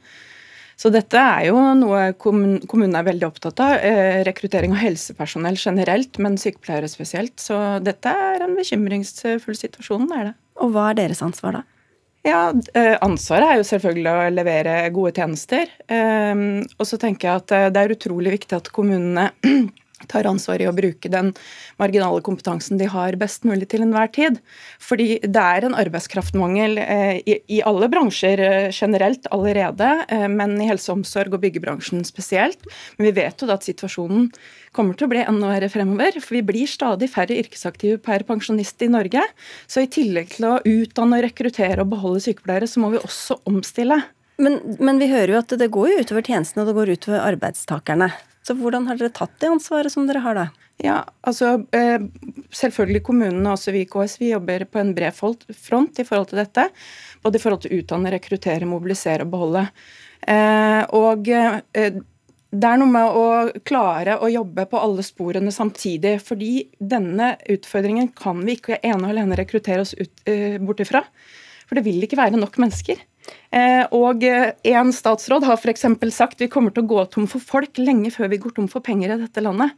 S13: Så dette er jo noe kommunen er veldig opptatt av. Eh, rekruttering av helsepersonell generelt, men sykepleiere spesielt. Så dette er en bekymringsfull situasjon, er det.
S2: Og hva er deres ansvar da?
S13: Ja, eh, Ansvaret er jo selvfølgelig å levere gode tjenester. Ehm, og så tenker jeg at eh, det er utrolig viktig at kommunene tar ansvar i å bruke den marginale kompetansen de har best mulig til enhver tid. Fordi det er en arbeidskraftmangel eh, i, alle bransjer eh, generelt allerede, eh, men i helse og omsorg og byggebransjen spesielt. Men vi vet jo da at situasjonen kommer til å bli enda verre fremover. For vi blir stadig færre yrkesaktive per pensjonist i Norge. Så i tillegg til å utdanne, rekruttere og beholde sykepleiere, så må vi også omstille.
S2: Men, men, vi hører jo at det går jo utover tjenestene og det går utover arbeidstakerne. Så hvordan har dere tatt det ansvaret som dere har da?
S13: Ja, altså eh, Selvfølgelig kommunene, også vi i KS, vi jobber på en bred front i forhold til dette. Både i forhold til å utdanne, rekruttere, mobilisere og beholde. Eh, og eh, det er noe med å klare å jobbe på alle sporene samtidig. Fordi denne utfordringen kan vi ikke ene og alene rekruttere oss ut, bort ifra. For det vil ikke være nok mennesker. Eh, og én en statsråd har f.eks. sagt vi kommer til å gå tom for folk lenge før vi går tom for penger i dette landet.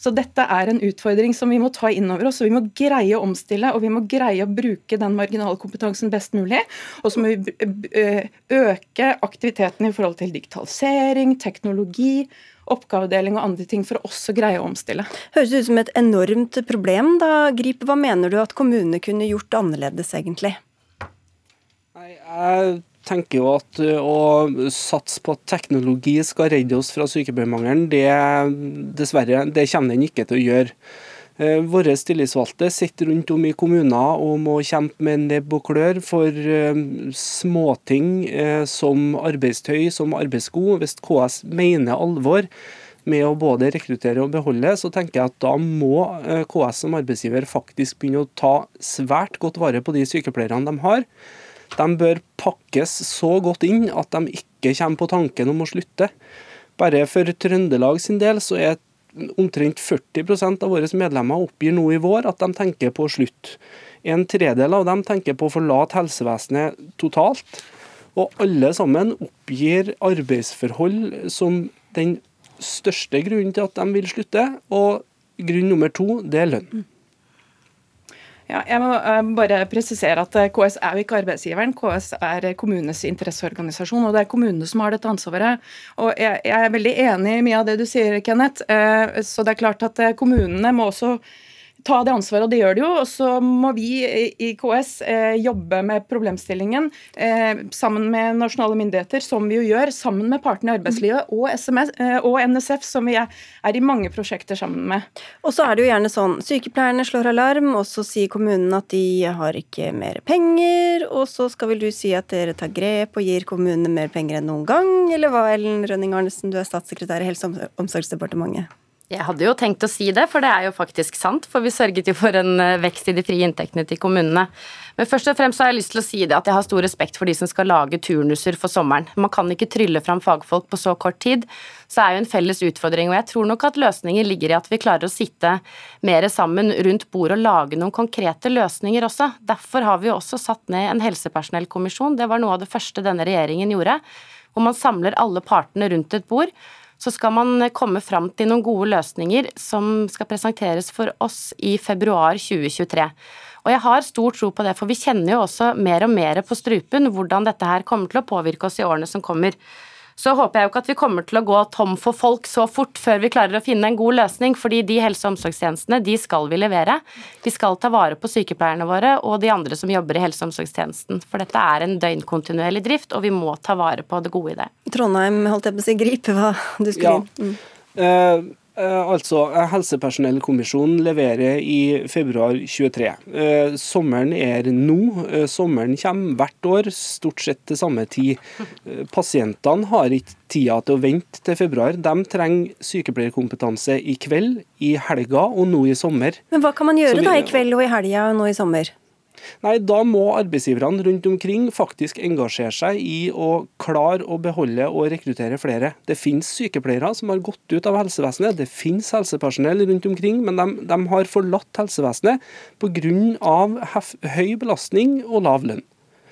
S13: Så dette er en utfordring som vi må ta inn over oss. og Vi må greie å omstille og vi må greie å bruke den marginale kompetansen best mulig. Og så må vi eh, øke aktiviteten i forhold til digitalisering, teknologi, oppgavedeling og andre ting for å også greie å omstille.
S2: Høres ut som et enormt problem. da, Grip. Hva mener du at kommunene kunne gjort annerledes, egentlig?
S12: Nei, jeg tenker jo at å satse på at teknologi skal redde oss fra sykepleiermangelen, det dessverre, det kommer den ikke til å gjøre. Våre tillitsvalgte sitter rundt om i kommuner og må kjempe med nebb og klør for småting som arbeidstøy, som arbeidssko. Hvis KS mener alvor med å både rekruttere og beholde, så tenker jeg at da må KS som arbeidsgiver faktisk begynne å ta svært godt vare på de sykepleierne de har de bør pakkes så godt inn at de ikke kommer på tanken om å slutte. Bare for Trøndelag sin del så er omtrent 40% av våre medlemmer oppgir nå i vår at de tenker på å slutte. En tredel av dem tenker på å forlate helsevesenet totalt. Og alle sammen oppgir arbeidsforhold som den største grunnen til at de vil slutte. Og grunn nummer to, det er lønn.
S13: Ja, jeg må uh, bare presisere at eh, KS er jo ikke arbeidsgiveren. KS er kommunenes interesseorganisasjon, og det er kommunene som har dette ansvaret. Og jeg, jeg, er veldig enig i mye av det du sier, Kenneth. Uh, så det er klart at kommunene må også ta det ansvaret, og det gjør det jo. Og så må vi i KS eh, jobbe med problemstillingen eh, sammen med nasjonale myndigheter, som vi jo gjør, sammen med partene i arbeidslivet og, SMS, eh, og NSF, som vi er, er, i mange prosjekter sammen med.
S2: Og så er det jo gjerne sånn, sykepleierne slår alarm, og så sier kommunen at de har ikke mer penger, og så skal vel du si at dere tar grep og gir kommunene mer penger enn noen gang, eller hva, Ellen Rønning Arnesen, du er statssekretær i Helse- og omsorgsdepartementet?
S14: Jeg hadde jo tenkt å si det, for det er jo faktisk sant. For vi sørget jo for en eh, vekst i de frie inntektene til kommunene. Men først og fremst har jeg lyst til å si det at jeg har stor respekt for de som skal lage turnuser for sommeren. Man kan ikke trylle fram fagfolk på så kort tid. Så er jo en felles utfordring. Og jeg tror nok at løsningen ligger i at vi klarer å sitte mer sammen rundt bordet og lage noen konkrete løsninger også. Derfor har vi jo også satt ned en helsepersonellkommisjon. Det var noe av det første denne regjeringen gjorde. Hvor man samler alle partene rundt et bord så skal man komme fram til noen gode løsninger som skal presenteres for oss i februar 2023. Og jeg har stor tro på det, for vi kjenner jo også mer og mer på strupen hvordan dette her kommer til å påvirke oss i årene som kommer så håper jeg jo ikke at vi kommer til å gå tom for folk så fort før vi klarer å finne en god løsning, fordi de helse- og omsorgstjenestene de skal vi levere. Vi skal ta vare på sykepleierne våre og de andre som jobber i helse- og omsorgstjenesten. For dette er en døgnkontinuerlig drift, og vi må ta vare på det gode i det.
S2: Trondheim, holdt jeg på å si, gripe hva du skulle
S12: ja. inn. Mm. Uh, Eh, altså, eh, Helsepersonellkommisjonen leverer i februar 23. Eh, sommeren er nå. Sommeren kommer hvert år, stort sett til samme tid. Pasientene har ikke tida til å vente til februar. De trenger sykepleierkompetanse i kveld, i helga og nå i sommer.
S2: Men hva kan man gjøre vi, da i kveld og i helga og nå i sommer?
S12: Nei, Da må arbeidsgiverne rundt omkring faktisk engasjere seg i å klare å beholde og rekruttere flere. Det finnes sykepleiere som har gått ut av helsevesenet, det finnes helsepersonell rundt omkring, men de, de har forlatt helsevesenet pga. høy belastning og lav lønn.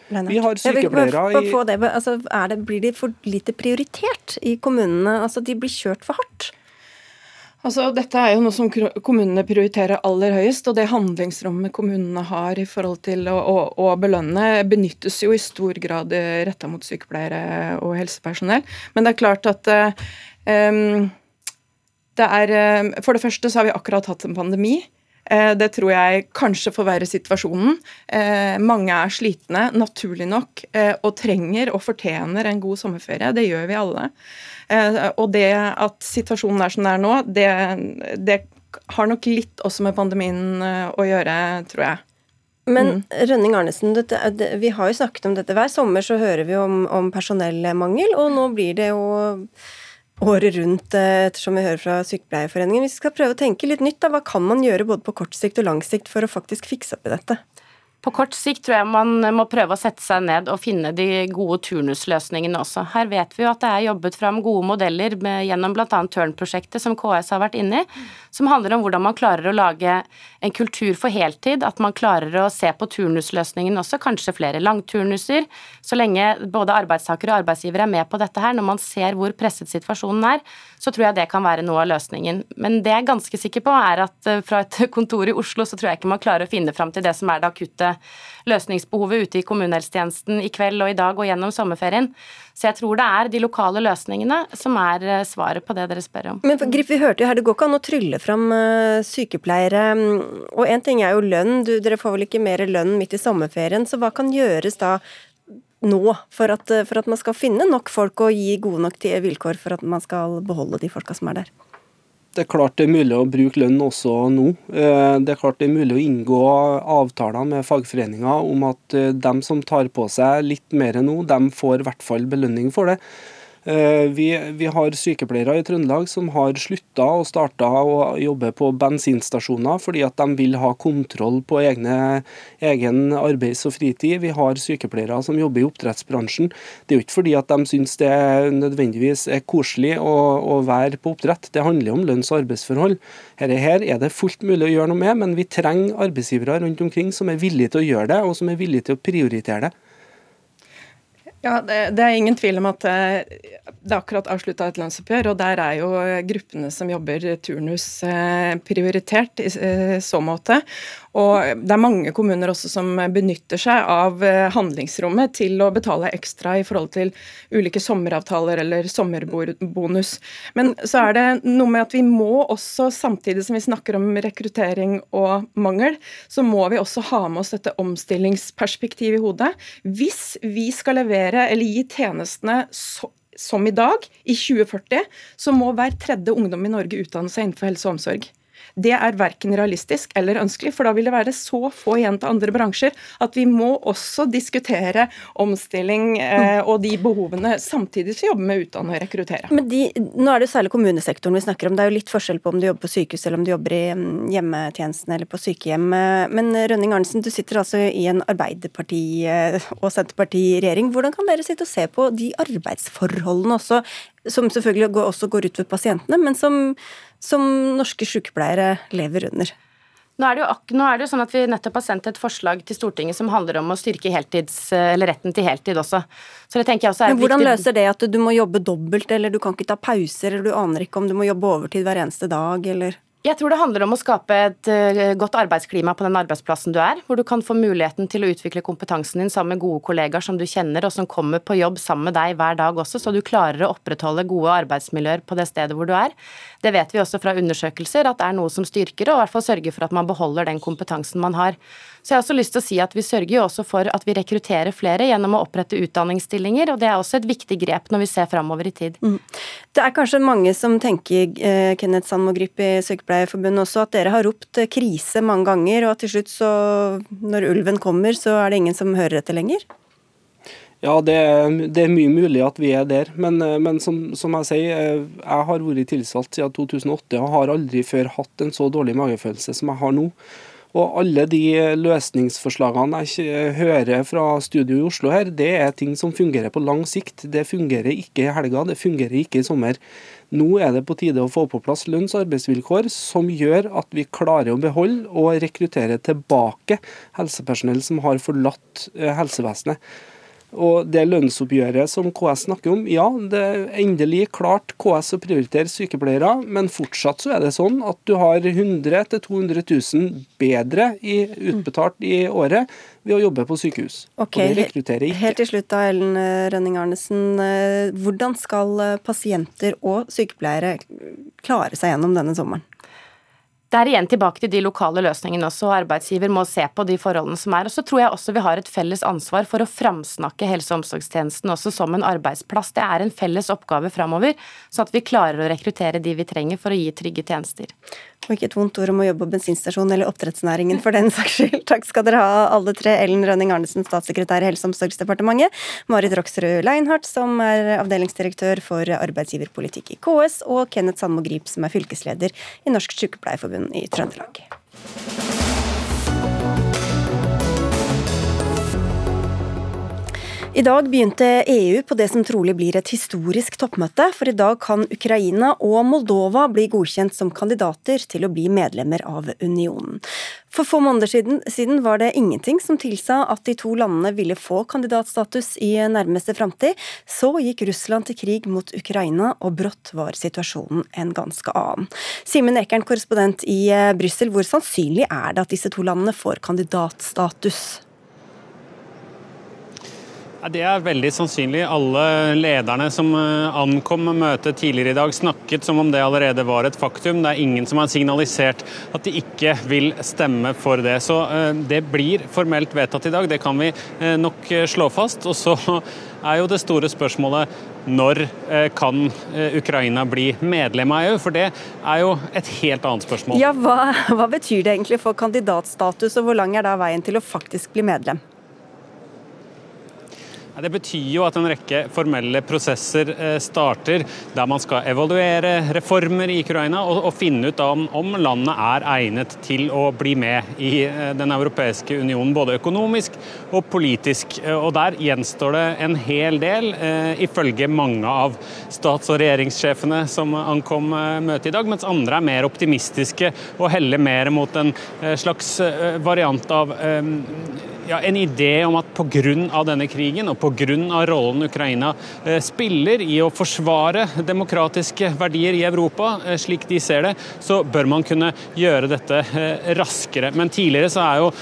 S12: Vi har sykepleiere
S2: i altså, Blir de for lite prioritert i kommunene? Altså, De blir kjørt for hardt?
S13: Altså, dette er jo noe som kommunene prioriterer aller høyest, og det handlingsrommet kommunene har i forhold til å, å, å belønne, benyttes jo i stor grad retta mot sykepleiere og helsepersonell. Men det er klart at um, det er For det første så har vi akkurat hatt en pandemi. Det tror jeg kanskje forverrer situasjonen. Mange er slitne, naturlig nok, og trenger og fortjener en god sommerferie. Det gjør vi alle. Eh, og det at situasjonen er som den er nå, det, det har nok litt også med pandemien eh, å gjøre, tror jeg.
S2: Men mm. Rønning Arnesen, dette, vi har jo snakket om dette. Hver sommer så hører vi om, om personellmangel, og nå blir det jo året rundt, eh, ettersom vi hører fra Sykepleierforeningen. Hvis vi skal prøve å tenke litt nytt, da, hva kan man gjøre både på kort sikt og lang sikt for å faktisk fikse opp i dette?
S14: På kort sikt tror jeg man må prøve å sette seg ned og finne de gode turnusløsningene også. Her vet vi jo at det er jobbet fram gode modeller med, gjennom bl.a. Tørn-prosjektet som KS har vært inne i, som handler om hvordan man klarer å lage en kultur for heltid, at man klarer å se på turnusløsningen også, kanskje flere langturnuser. Så lenge både arbeidstakere og arbeidsgivere er med på dette her, når man ser hvor presset situasjonen er, så tror jeg det kan være noe av løsningen. Men det jeg er ganske sikker på, er at eh, fra et kontor i Oslo så tror jeg ikke man klarer å finne fram til det som er det akutte løsningsbehovet ute i kommunehelsetjenesten i kveld og i dag og gjennom sommerferien. Så jeg tror det er de lokale løsningene som er eh, svaret på det dere spør om.
S2: Men Grip, vi hørte jo her, det går ikke an å trylle fram eh, sykepleiere. Og én ting er jo lønn, du, dere får vel ikke mer lønn midt i sommerferien. Så hva kan gjøres da nå for at, for at man skal finne nok folk og gi gode nok vilkår for at man skal beholde de folka som er der?
S12: Det er klart det er mulig å bruke lønn også nå. Eh, det er klart det er mulig å inngå avtaler med fagforeninger om at eh, de som tar på seg litt mer nå, de får i hvert fall belønning for det. Eh, vi, vi, har sykepleiere i Trøndelag som har slutta og starta å jobbe på bensinstasjoner fordi at de vil ha kontroll på egne, egen arbeids- og fritid. Vi har sykepleiere som jobber i oppdrettsbransjen. Det er jo ikke fordi at de syns det nødvendigvis er koselig å, å være på oppdrett. Det handler om lønns- og arbeidsforhold. Dette her er det fullt mulig å gjøre noe med, men vi trenger arbeidsgivere rundt omkring som er villige til å gjøre det, og som er villige til å prioritere det.
S13: Ja, det, det, er ingen tvil om at eh, det er akkurat avslutta et lønnsoppgjør, og der er jo gruppene som jobber turnus eh, prioritert i så måte. Og det er mange kommuner også som benytter seg av eh, handlingsrommet til å betale ekstra i forhold til ulike sommeravtaler eller sommerbonus. Men så er det noe med at vi må også, samtidig som vi snakker om rekruttering og mangel, så må vi også ha med oss dette omstillingsperspektivet i hodet. Hvis vi skal levere eller gi tjenestene så som i dag, i 2040, så må hver tredje ungdom i Norge utdanne seg innenfor helse og omsorg. Det er verken realistisk eller ønskelig, for da vil det være så få igjen til andre bransjer at vi må også diskutere omstilling eh, og de behovene, samtidig som vi jobber med å utdanne og rekruttere.
S2: Men de, Nå er det særlig kommunesektoren vi snakker om. Det er jo litt forskjell på om du jobber på sykehus eller om du jobber i mm, hjemmetjenesten eller på sykehjem. Men Rønning Arnesen, du sitter altså i en Arbeiderparti- eh, og Senterparti-regjering. Hvordan kan dere sitte og se på de arbeidsforholdene også, som selvfølgelig også går ut ved pasientene, men som som norske sykepleiere lever under.
S14: Nå er, jo, nå er, det jo, sånn at Vi nettopp har sendt et forslag til Stortinget som handler om å styrke heltids, retten til heltid også. Så det tenker jeg også er
S2: Men Hvordan viktig... løser det at du må jobbe dobbelt, eller du kan ikke ta pauser, eller du aner ikke om du må jobbe overtid hver eneste dag, eller
S14: jeg tror det handler om å skape et uh, godt arbeidsklima på den arbeidsplassen du er, hvor du kan få muligheten til å utvikle kompetansen din sammen med gode kollegaer som du kjenner, og som kommer på jobb sammen med deg hver dag også, så du klarer å opprettholde gode arbeidsmiljøer på det stedet hvor du er. Det vet vi også fra undersøkelser at det er noe som styrker, og i hvert fall sørger for at man beholder den kompetansen man har. Så jeg har også lyst til å si at vi sørger jo også for at vi rekrutterer flere gjennom å opprette utdanningsstillinger, og det er også et viktig grep når vi ser framover i tid. Mm.
S2: Det er kanskje mange som tenker, eh, Kenneth Sandmo-Grip i Sykepleierforbundet også, at dere har ropt eh, krise mange ganger, og at til slutt så, når ulven kommer, så er det ingen som hører etter lenger?
S12: Ja, det er, det er, mye mulig at vi er der. Men, eh, men som, som, jeg sier, jeg har vært tilsatt siden 2008 og har aldri før hatt en så dårlig magefølelse som jeg har nå. Og alle de løsningsforslagene jeg hører fra studio i Oslo her, det er ting som fungerer på lang sikt. Det fungerer ikke i helga, det fungerer ikke i sommer. Nå er det på tide å få på plass lønns- og arbeidsvilkår som gjør at vi klarer å beholde og rekruttere tilbake helsepersonell som har forlatt eh, helsevesenet. Og det lønnsoppgjøret som KS snakker om, ja, det er endelig klart KS å prioritere sykepleiere, men fortsatt så er det sånn at du har 100 000-200 000 bedre i, utbetalt i året ved å jobbe på sykehus.
S2: Ok, og det rekrutterer ikke. Helt til slutt da, Ellen Rønning Arnesen. Eh, hvordan skal eh, pasienter og sykepleiere klare seg gjennom denne sommeren?
S14: Det er igjen tilbake til de lokale løsningene også. og Arbeidsgiver må se på de forholdene som er. Og så tror jeg også vi har et felles ansvar for å framsnakke helse- og omsorgstjenesten også som en arbeidsplass. Det er en felles oppgave framover, sånn at vi klarer å rekruttere de vi trenger for å gi trygge tjenester.
S2: Og ikke et vondt ord om å jobbe på bensinstasjon eller oppdrettsnæringen for den saks skyld. Takk skal dere ha alle tre. Ellen Rønning Arnesen, statssekretær i Helse- og omsorgsdepartementet. Marit Roksrud Leinhardt, som er avdelingsdirektør for arbeidsgiverpolitikk i KS. Og Kenneth Sandmo Grip, som er fylkesleder i Norsk Sykepleierforbund i Trøndelag. I dag begynte EU på det som trolig blir et historisk toppmøte, for i dag kan Ukraina og Moldova bli godkjent som kandidater til å bli medlemmer av unionen. For få måneder siden, var det ingenting som tilsa at de to landene ville få kandidatstatus i nærmeste framtid. Så gikk Russland til krig mot Ukraina, og brått var situasjonen en ganske annen. Simen Ekern, korrespondent i Brussel, hvor sannsynlig er det at disse to landene får kandidatstatus?
S15: Det er veldig sannsynlig. Alle lederne som eh, ankom møtet tidligere i dag, snakket som om det allerede var et faktum. Det er ingen som har signalisert at de ikke vil stemme for det. Så eh, det blir formelt vedtatt i dag, det kan vi eh, nok slå fast. Og så er jo det store spørsmålet når kan Ukraina bli medlem av EU? For det er jo et helt annet spørsmål.
S2: Ja, hva, hva betyr det egentlig for kandidatstatus, og hvor lang er da veien til å faktisk bli medlem?
S15: Det betyr jo at en rekke formelle prosesser eh, starter, der man skal evaluere reformer i Ukraina og, og finne ut om, om, landet er egnet til å bli med i eh, Den europeiske unionen, både økonomisk og politisk. Eh, og Der gjenstår det en hel del, ifølge mange av stats- og regjeringssjefene som ankom møtet i dag, mens andre er mer optimistiske og heller mer mot en slags variant av ja, en idé om at pga. denne krigen og pga. rollen Ukraina eh, spiller i å forsvare demokratiske verdier i Europa, eh, slik de ser det, så bør man kunne gjøre dette eh, raskere. Men tidligere så er jo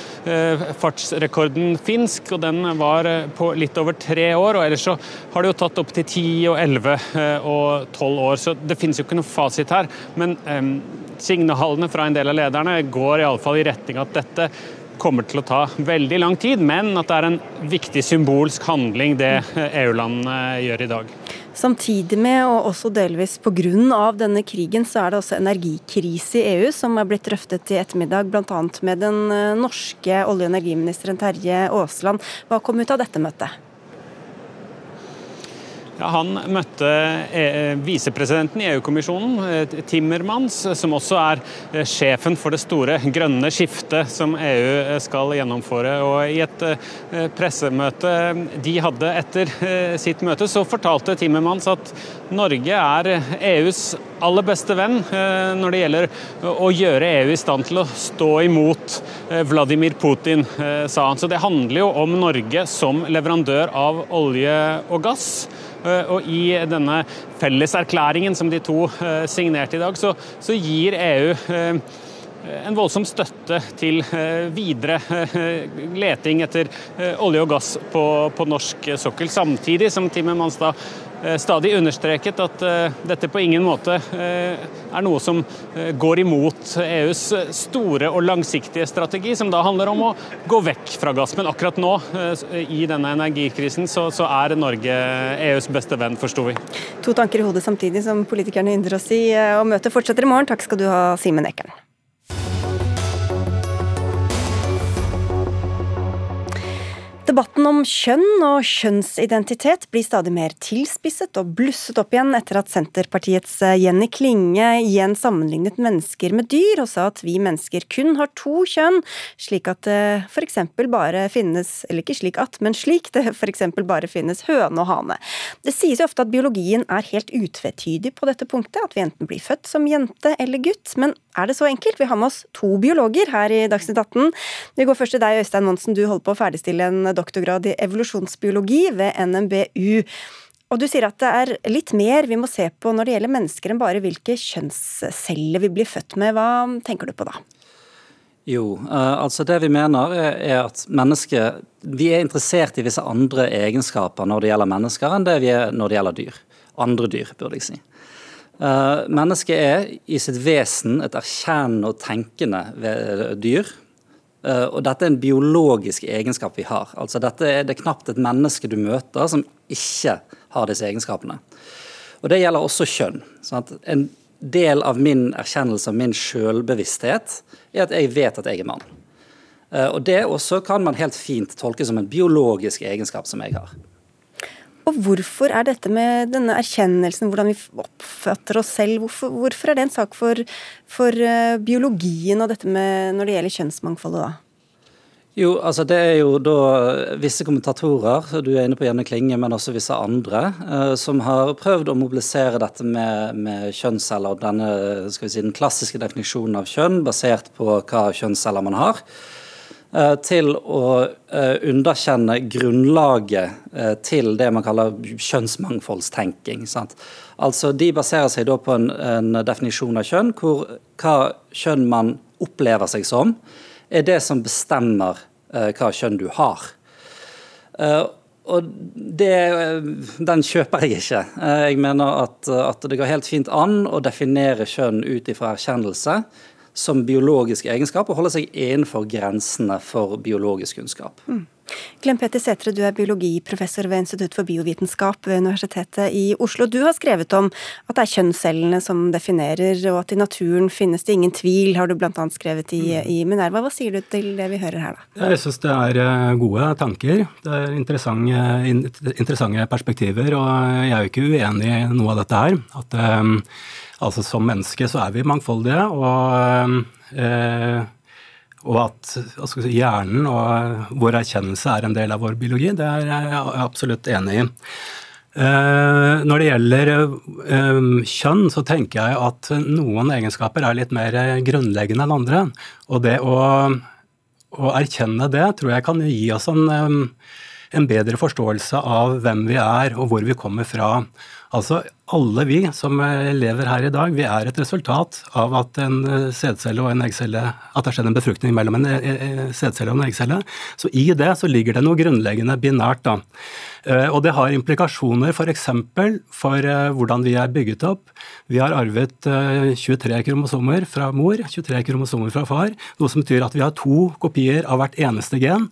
S15: fartsrekorden finsk, og den var på litt over tre år. og Ellers så har det jo tatt opp til ti og elleve og tolv år, så det finnes jo ikke noe fasit her. Men signalene fra en del av lederne går iallfall i retning at dette kommer til å ta veldig lang tid, men at det er en viktig symbolsk handling det EU-landene gjør i dag.
S2: Samtidig med, og også delvis pga. denne krigen, så er det også energikrise i EU, som er blitt drøftet i ettermiddag, bl.a. med den eh, norske olje- og energiministeren Terje Aasland. Hva kom ut av dette møtet?
S15: Ja, han møtte eh, visepresidenten i EU-kommisjonen, eh, Timmermans, som også er eh, sjefen for det store grønne skiftet som EU skal gjennomføre. Og I et pressemøte de hadde etter sitt møte, så fortalte Timmermans at Norge er EUs aller beste venn når det gjelder å gjøre EU i stand til å stå imot Vladimir Putin, sa han. Så det handler jo om Norge som leverandør av olje og gass. Eh, og I denne felleserklæringen som de to eh, signerte i dag, så, så gir EU eh, en voldsom støtte til videre leting etter olje og gass på, på norsk sokkel. Samtidig som Timmer Eh, stadig understreket at eh, dette på ingen måte eh, er noe som går imot EUs store og langsiktige strategi, som da handler om å gå vekk fra gass. Men akkurat nå, i denne energikrisen, så, så er Norge EUs beste venn, forsto vi.
S2: To tanker i hodet samtidig, som politikerne ynder å si. Og møtet fortsetter i morgen. Takk skal du ha, Simen Ekern. Debatten om kjønn og kjønnsidentitet blir stadig mer tilspisset og blusset opp igjen etter at Senterpartiets eh, Jenny Klinge igjen sammenlignet mennesker med dyr, og sa at vi mennesker kun har to kjønn, slik at det f.eks. bare finnes Eller ikke slik at, men slik det f.eks. bare finnes høne og hane. Det sies jo ofte at biologien er helt utvetydig på dette punktet, at vi enten blir født som jente eller gutt, men er det så enkelt? Vi har med oss to biologer her i Dagsnytt 18. Vi går først til deg, Øystein Monsen, du holder på å ferdigstille en doktorgrad i evolusjonsbiologi ved NMBU. Og du sier at det er litt mer vi må se på når det gjelder mennesker enn bare hvilke kjønnsceller vi blir født med. Hva tenker du på da?
S16: Jo, uh, altså det vi mener er at mennesker Vi er interessert i visse andre egenskaper når det gjelder mennesker, enn det vi er når det gjelder dyr. Andre dyr, burde jeg si. Uh, mennesket er i sitt vesen et erkjennende og tenkende dyr. Eh, og dette er en biologisk egenskap vi har. Altså dette er det knapt et menneske du møter som ikke har disse egenskapene. Og det gjelder også kjønn. Sånn en del av min erkjennelse av min selvbevissthet er at jeg vet at jeg er mann. Eh, og det også kan man helt fint tolke som en biologisk egenskap som jeg har.
S2: Og hvorfor er dette med denne erkjennelsen, hvordan vi oppfatter oss selv, hvorfor, hvorfor er det en sak for, for uh, biologien og dette med når det gjelder kjønnsmangfoldet, da?
S16: Jo, altså det er jo da visse kommentatorer, du er inne på Jenny Klinge, men også visse andre, uh, som har prøvd å mobilisere dette med, med kjønnsceller og denne, skal vi si, den klassiske definisjonen av kjønn, basert på hva kjønnsceller man har. Eh, til å eh, underkjenne grunnlaget eh, til det man kaller kjønnsmangfoldstenking. Sant? Altså, De baserer seg da på en, en, definisjon av kjønn hvor hva kjønn man opplever seg som, er det som bestemmer hva kjønn du har. Og det, Den kjøper jeg ikke. Jeg mener at, at det går helt fint an å definere kjønn ut ifra erkjennelse som biologisk egenskap og holde seg innenfor grensene for biologisk kunnskap. Mm.
S2: Glenn Petter Sætre, du er biologiprofessor ved Institutt for biovitenskap ved Universitetet i Oslo. Du har skrevet om at det er kjønnscellene som definerer, og at i naturen finnes det ingen tvil, har du bl.a. skrevet i, mm. i, Minerva. Hva sier du til det vi hører her,
S17: da? Jeg syns det er eh, gode tanker. Det er interessante, interessante perspektiver, og jeg er jo ikke uenig i noe av dette her. At um, Altså som menneske så er vi mangfoldige, og, eh, og at si, hjernen og vår erkjennelse er en del av vår biologi, det er jeg absolutt enig i. Eh, når det gjelder eh, kjønn, så tenker jeg at noen egenskaper er litt mer grunnleggende enn andre. Og det å, å erkjenne det tror jeg kan gi oss en, en bedre forståelse av hvem vi er og hvor vi kommer fra. Altså, alle vi som eh, lever her i dag, vi er et resultat av at en eh, sædcelle og en eggcelle At det har skjedd en befruktning mellom en eh, sædcelle og en eggcelle. Så i det så ligger det noe grunnleggende binært, da. Og det har implikasjoner f.eks. For, for hvordan vi er bygget opp. Vi har arvet 23 kromosomer fra mor, 23 kromosomer fra far, noe som betyr at vi har to kopier av hvert eneste gen.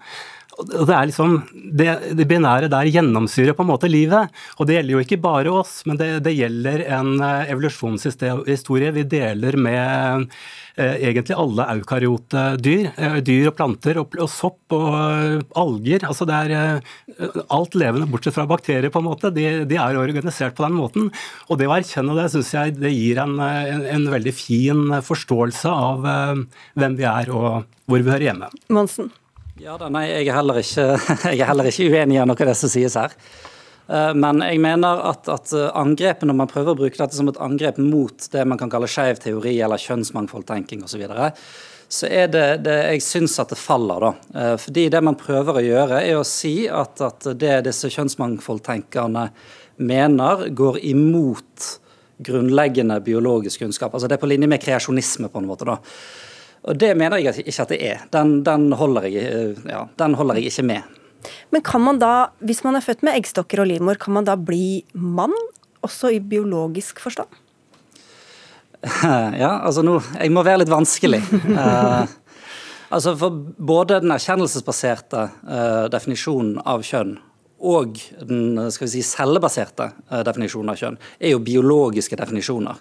S17: Det er liksom, det, det, binære der gjennomsyrer på en måte livet. Og det gjelder jo ikke bare oss, men det, det gjelder en eh, evolusjonshistorie vi deler med eh, egentlig alle eukaryote dyr. Eh, dyr og planter og, og, sopp og uh, alger. Altså det er eh, alt levende bortsett fra bakterier, på en måte. De, de, er organisert på den måten. Og det å erkjenne det syns jeg det gir en, en, en, veldig fin forståelse av eh, hvem vi er og hvor vi hører hjemme.
S2: Monsen.
S16: Ja da, nei, jeg er heller ikke, jeg er heller ikke uenig i noe av det som sies her. Eh, men jeg mener at, at angrepet, når man prøver å bruke dette som et angrep mot det man kan kalle skeiv teori eller kjønnsmangfoldtenking osv., så, så er det, det jeg syns at det faller, da. Eh, fordi det man prøver å gjøre, er å si at, at det disse kjønnsmangfoldtenkerne mener, går imot grunnleggende biologisk kunnskap. Altså Det er på linje med kreasjonisme, på en måte. da. Og Det mener jeg ikke at det er. Den, den, holder, jeg, eh, ja, den holder jeg ikke med.
S2: Men kan man da, hvis man er født med eggstokker og livmor, kan man da bli mann, også i biologisk forstand?
S16: Ja, altså nå Jeg må være litt vanskelig. uh, altså for Både den erkjennelsesbaserte uh, definisjonen av kjønn og den skal vi si, cellebaserte uh, definisjonen av kjønn er jo biologiske definisjoner.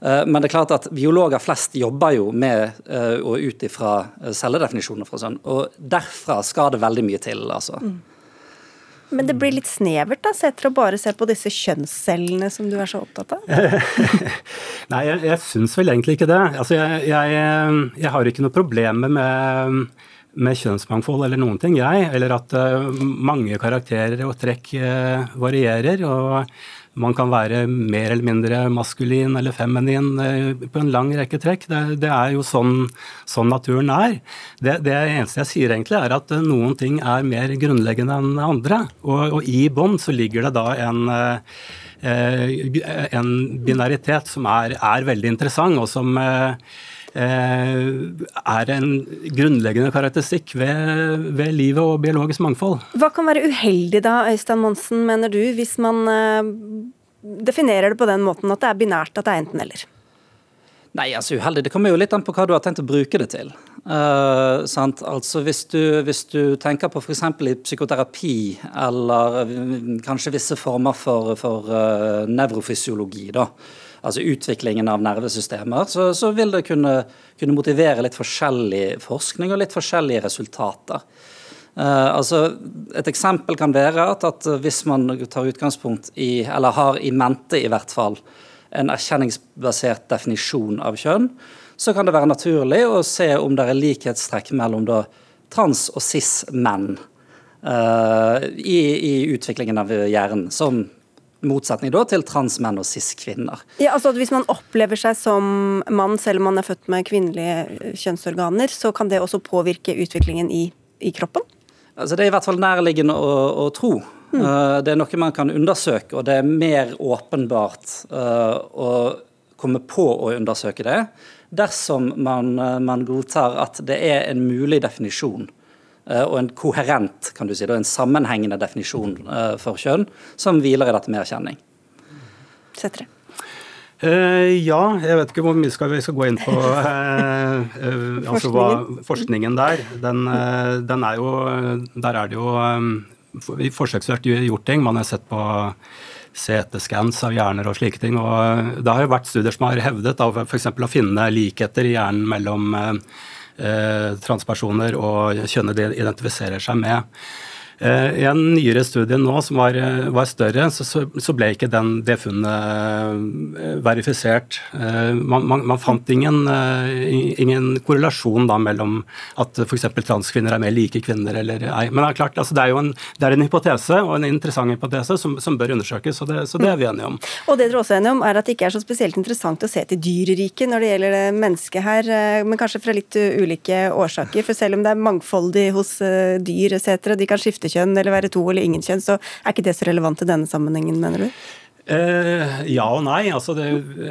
S16: Eh, men det er klart at biologer flest jobber jo med uh, og ut ifra eh, celledefinisjoner. For sånn, og derfra skal det veldig mye til. altså. Mm.
S2: Men det blir litt snevert da, sett til å bare se på disse kjønnscellene som du er så opptatt av?
S17: Nei, jeg, jeg syns vel egentlig ikke det. Altså, jeg, jeg, jeg har ikke noe problemer med, med kjønnsmangfold eller noen ting, jeg. Eller at uh, mange karakterer og trekk uh, varierer. og man kan være mer eller mindre maskulin eller feminin eh, på en lang rekke trekk. Det, det er jo sånn, sånn naturen er. Det, det, eneste jeg sier, egentlig er at eh, noen ting er mer grunnleggende enn andre. Og, og i bånn så ligger det da en, eh, en binaritet som er, er, veldig interessant, og som er en grunnleggende karakteristikk ved, ved, livet og biologisk mangfold.
S2: Hva kan være uheldig da, Øystein Monsen, mener du, hvis man eh, definerer det på den måten at det er binært, at det er enten-eller?
S16: Nei, altså uheldig. Det kommer jo litt an på hva du har tenkt å bruke det til. Uh, altså hvis du, hvis du, tenker på f.eks. i psykoterapi, eller kanskje visse former for, for uh, nevrofysiologi, da, altså utviklingen av nervesystemer, så, så vil det kunne, kunne, motivere litt forskjellig forskning og litt forskjellige resultater. Uh, altså Et eksempel kan være at, at, hvis man tar utgangspunkt i, eller har i mente i hvert fall, en erkjenningsbasert definisjon av kjønn, så kan det være naturlig å se om det er likhetstrekk mellom da, trans- og cis-menn uh, i, i, utviklingen av hjernen, som motsetning da til transmenn og cis-kvinner.
S2: Ja, altså Hvis man opplever seg som mann selv om man er født med kvinnelige kjønnsorganer, så kan det også påvirke utviklingen i, i kroppen?
S16: Altså Det er i hvert fall nærliggende å, å tro. Mm. Uh, det er noe man kan undersøke, og det er mer åpenbart uh, å komme på å undersøke det dersom man, uh, man godtar at det er en mulig definisjon og en koherent, kan du si, en sammenhengende definisjon eh, for kjønn, som hviler i dette med erkjenning.
S2: Setter det.
S17: Uh, ja, jeg vet ikke hvor mye skal vi skal gå inn på uh, uh, altså hva, forskningen der. Den, den, er jo Der er det jo um, forsøksvært gjort ting. Man har sett på CT-scans av hjerner og slike ting. og Det har jo vært studier som har hevdet f.eks. å finne likheter i hjernen mellom eh, transpersoner og kjønnet de identifiserer seg med. I en nyere studie nå som var, var større, så, så, så, ble ikke den, det funnet verifisert. Man, man, man fant ingen, ingen, korrelasjon da mellom at f.eks. transkvinner er mer like kvinner eller ei. Men det er klart, altså det er jo en, det er en hypotese, og en interessant hypotese, som, som bør undersøkes. Så det, så det er vi enige om.
S2: Og det dere også er enige om, er at det ikke er så spesielt interessant å se til dyreriket når det gjelder det mennesket her, men kanskje fra litt ulike årsaker. For selv om det er mangfoldig hos dyr etc., de kan skifte kjønn eller være to eller ingen kjønn, så er ikke det så relevant i denne sammenhengen, mener du?
S17: Eh, ja og nei. Altså det,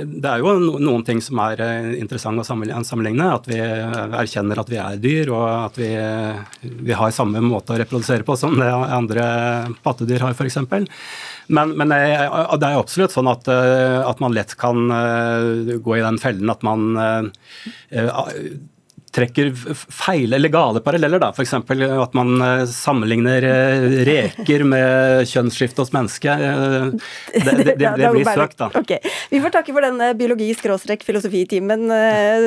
S17: det, er jo noen ting som er eh, interessant å sammenligne. At vi erkjenner at vi er dyr, og at vi, vi har samme måte å reprodusere på som det andre pattedyr har, f.eks. Men, men det er absolutt sånn at, eh, at, man lett kan gå i den fellen at man trekker feil eller gale paralleller. da, F.eks. at man eh, sammenligner eh, reker med kjønnsskifte hos mennesket. Eh, det, det, det, det blir søkt, da.
S2: Okay. Vi får takke for den biologi-filosofitimen.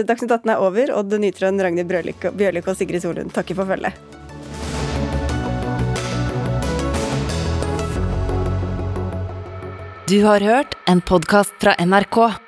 S2: Dagsnytt 18 er over. Odd Nytrøen, Ragnhild Bjørlik og Sigrid Solund takker for følget.
S1: Du har hørt en podkast fra NRK.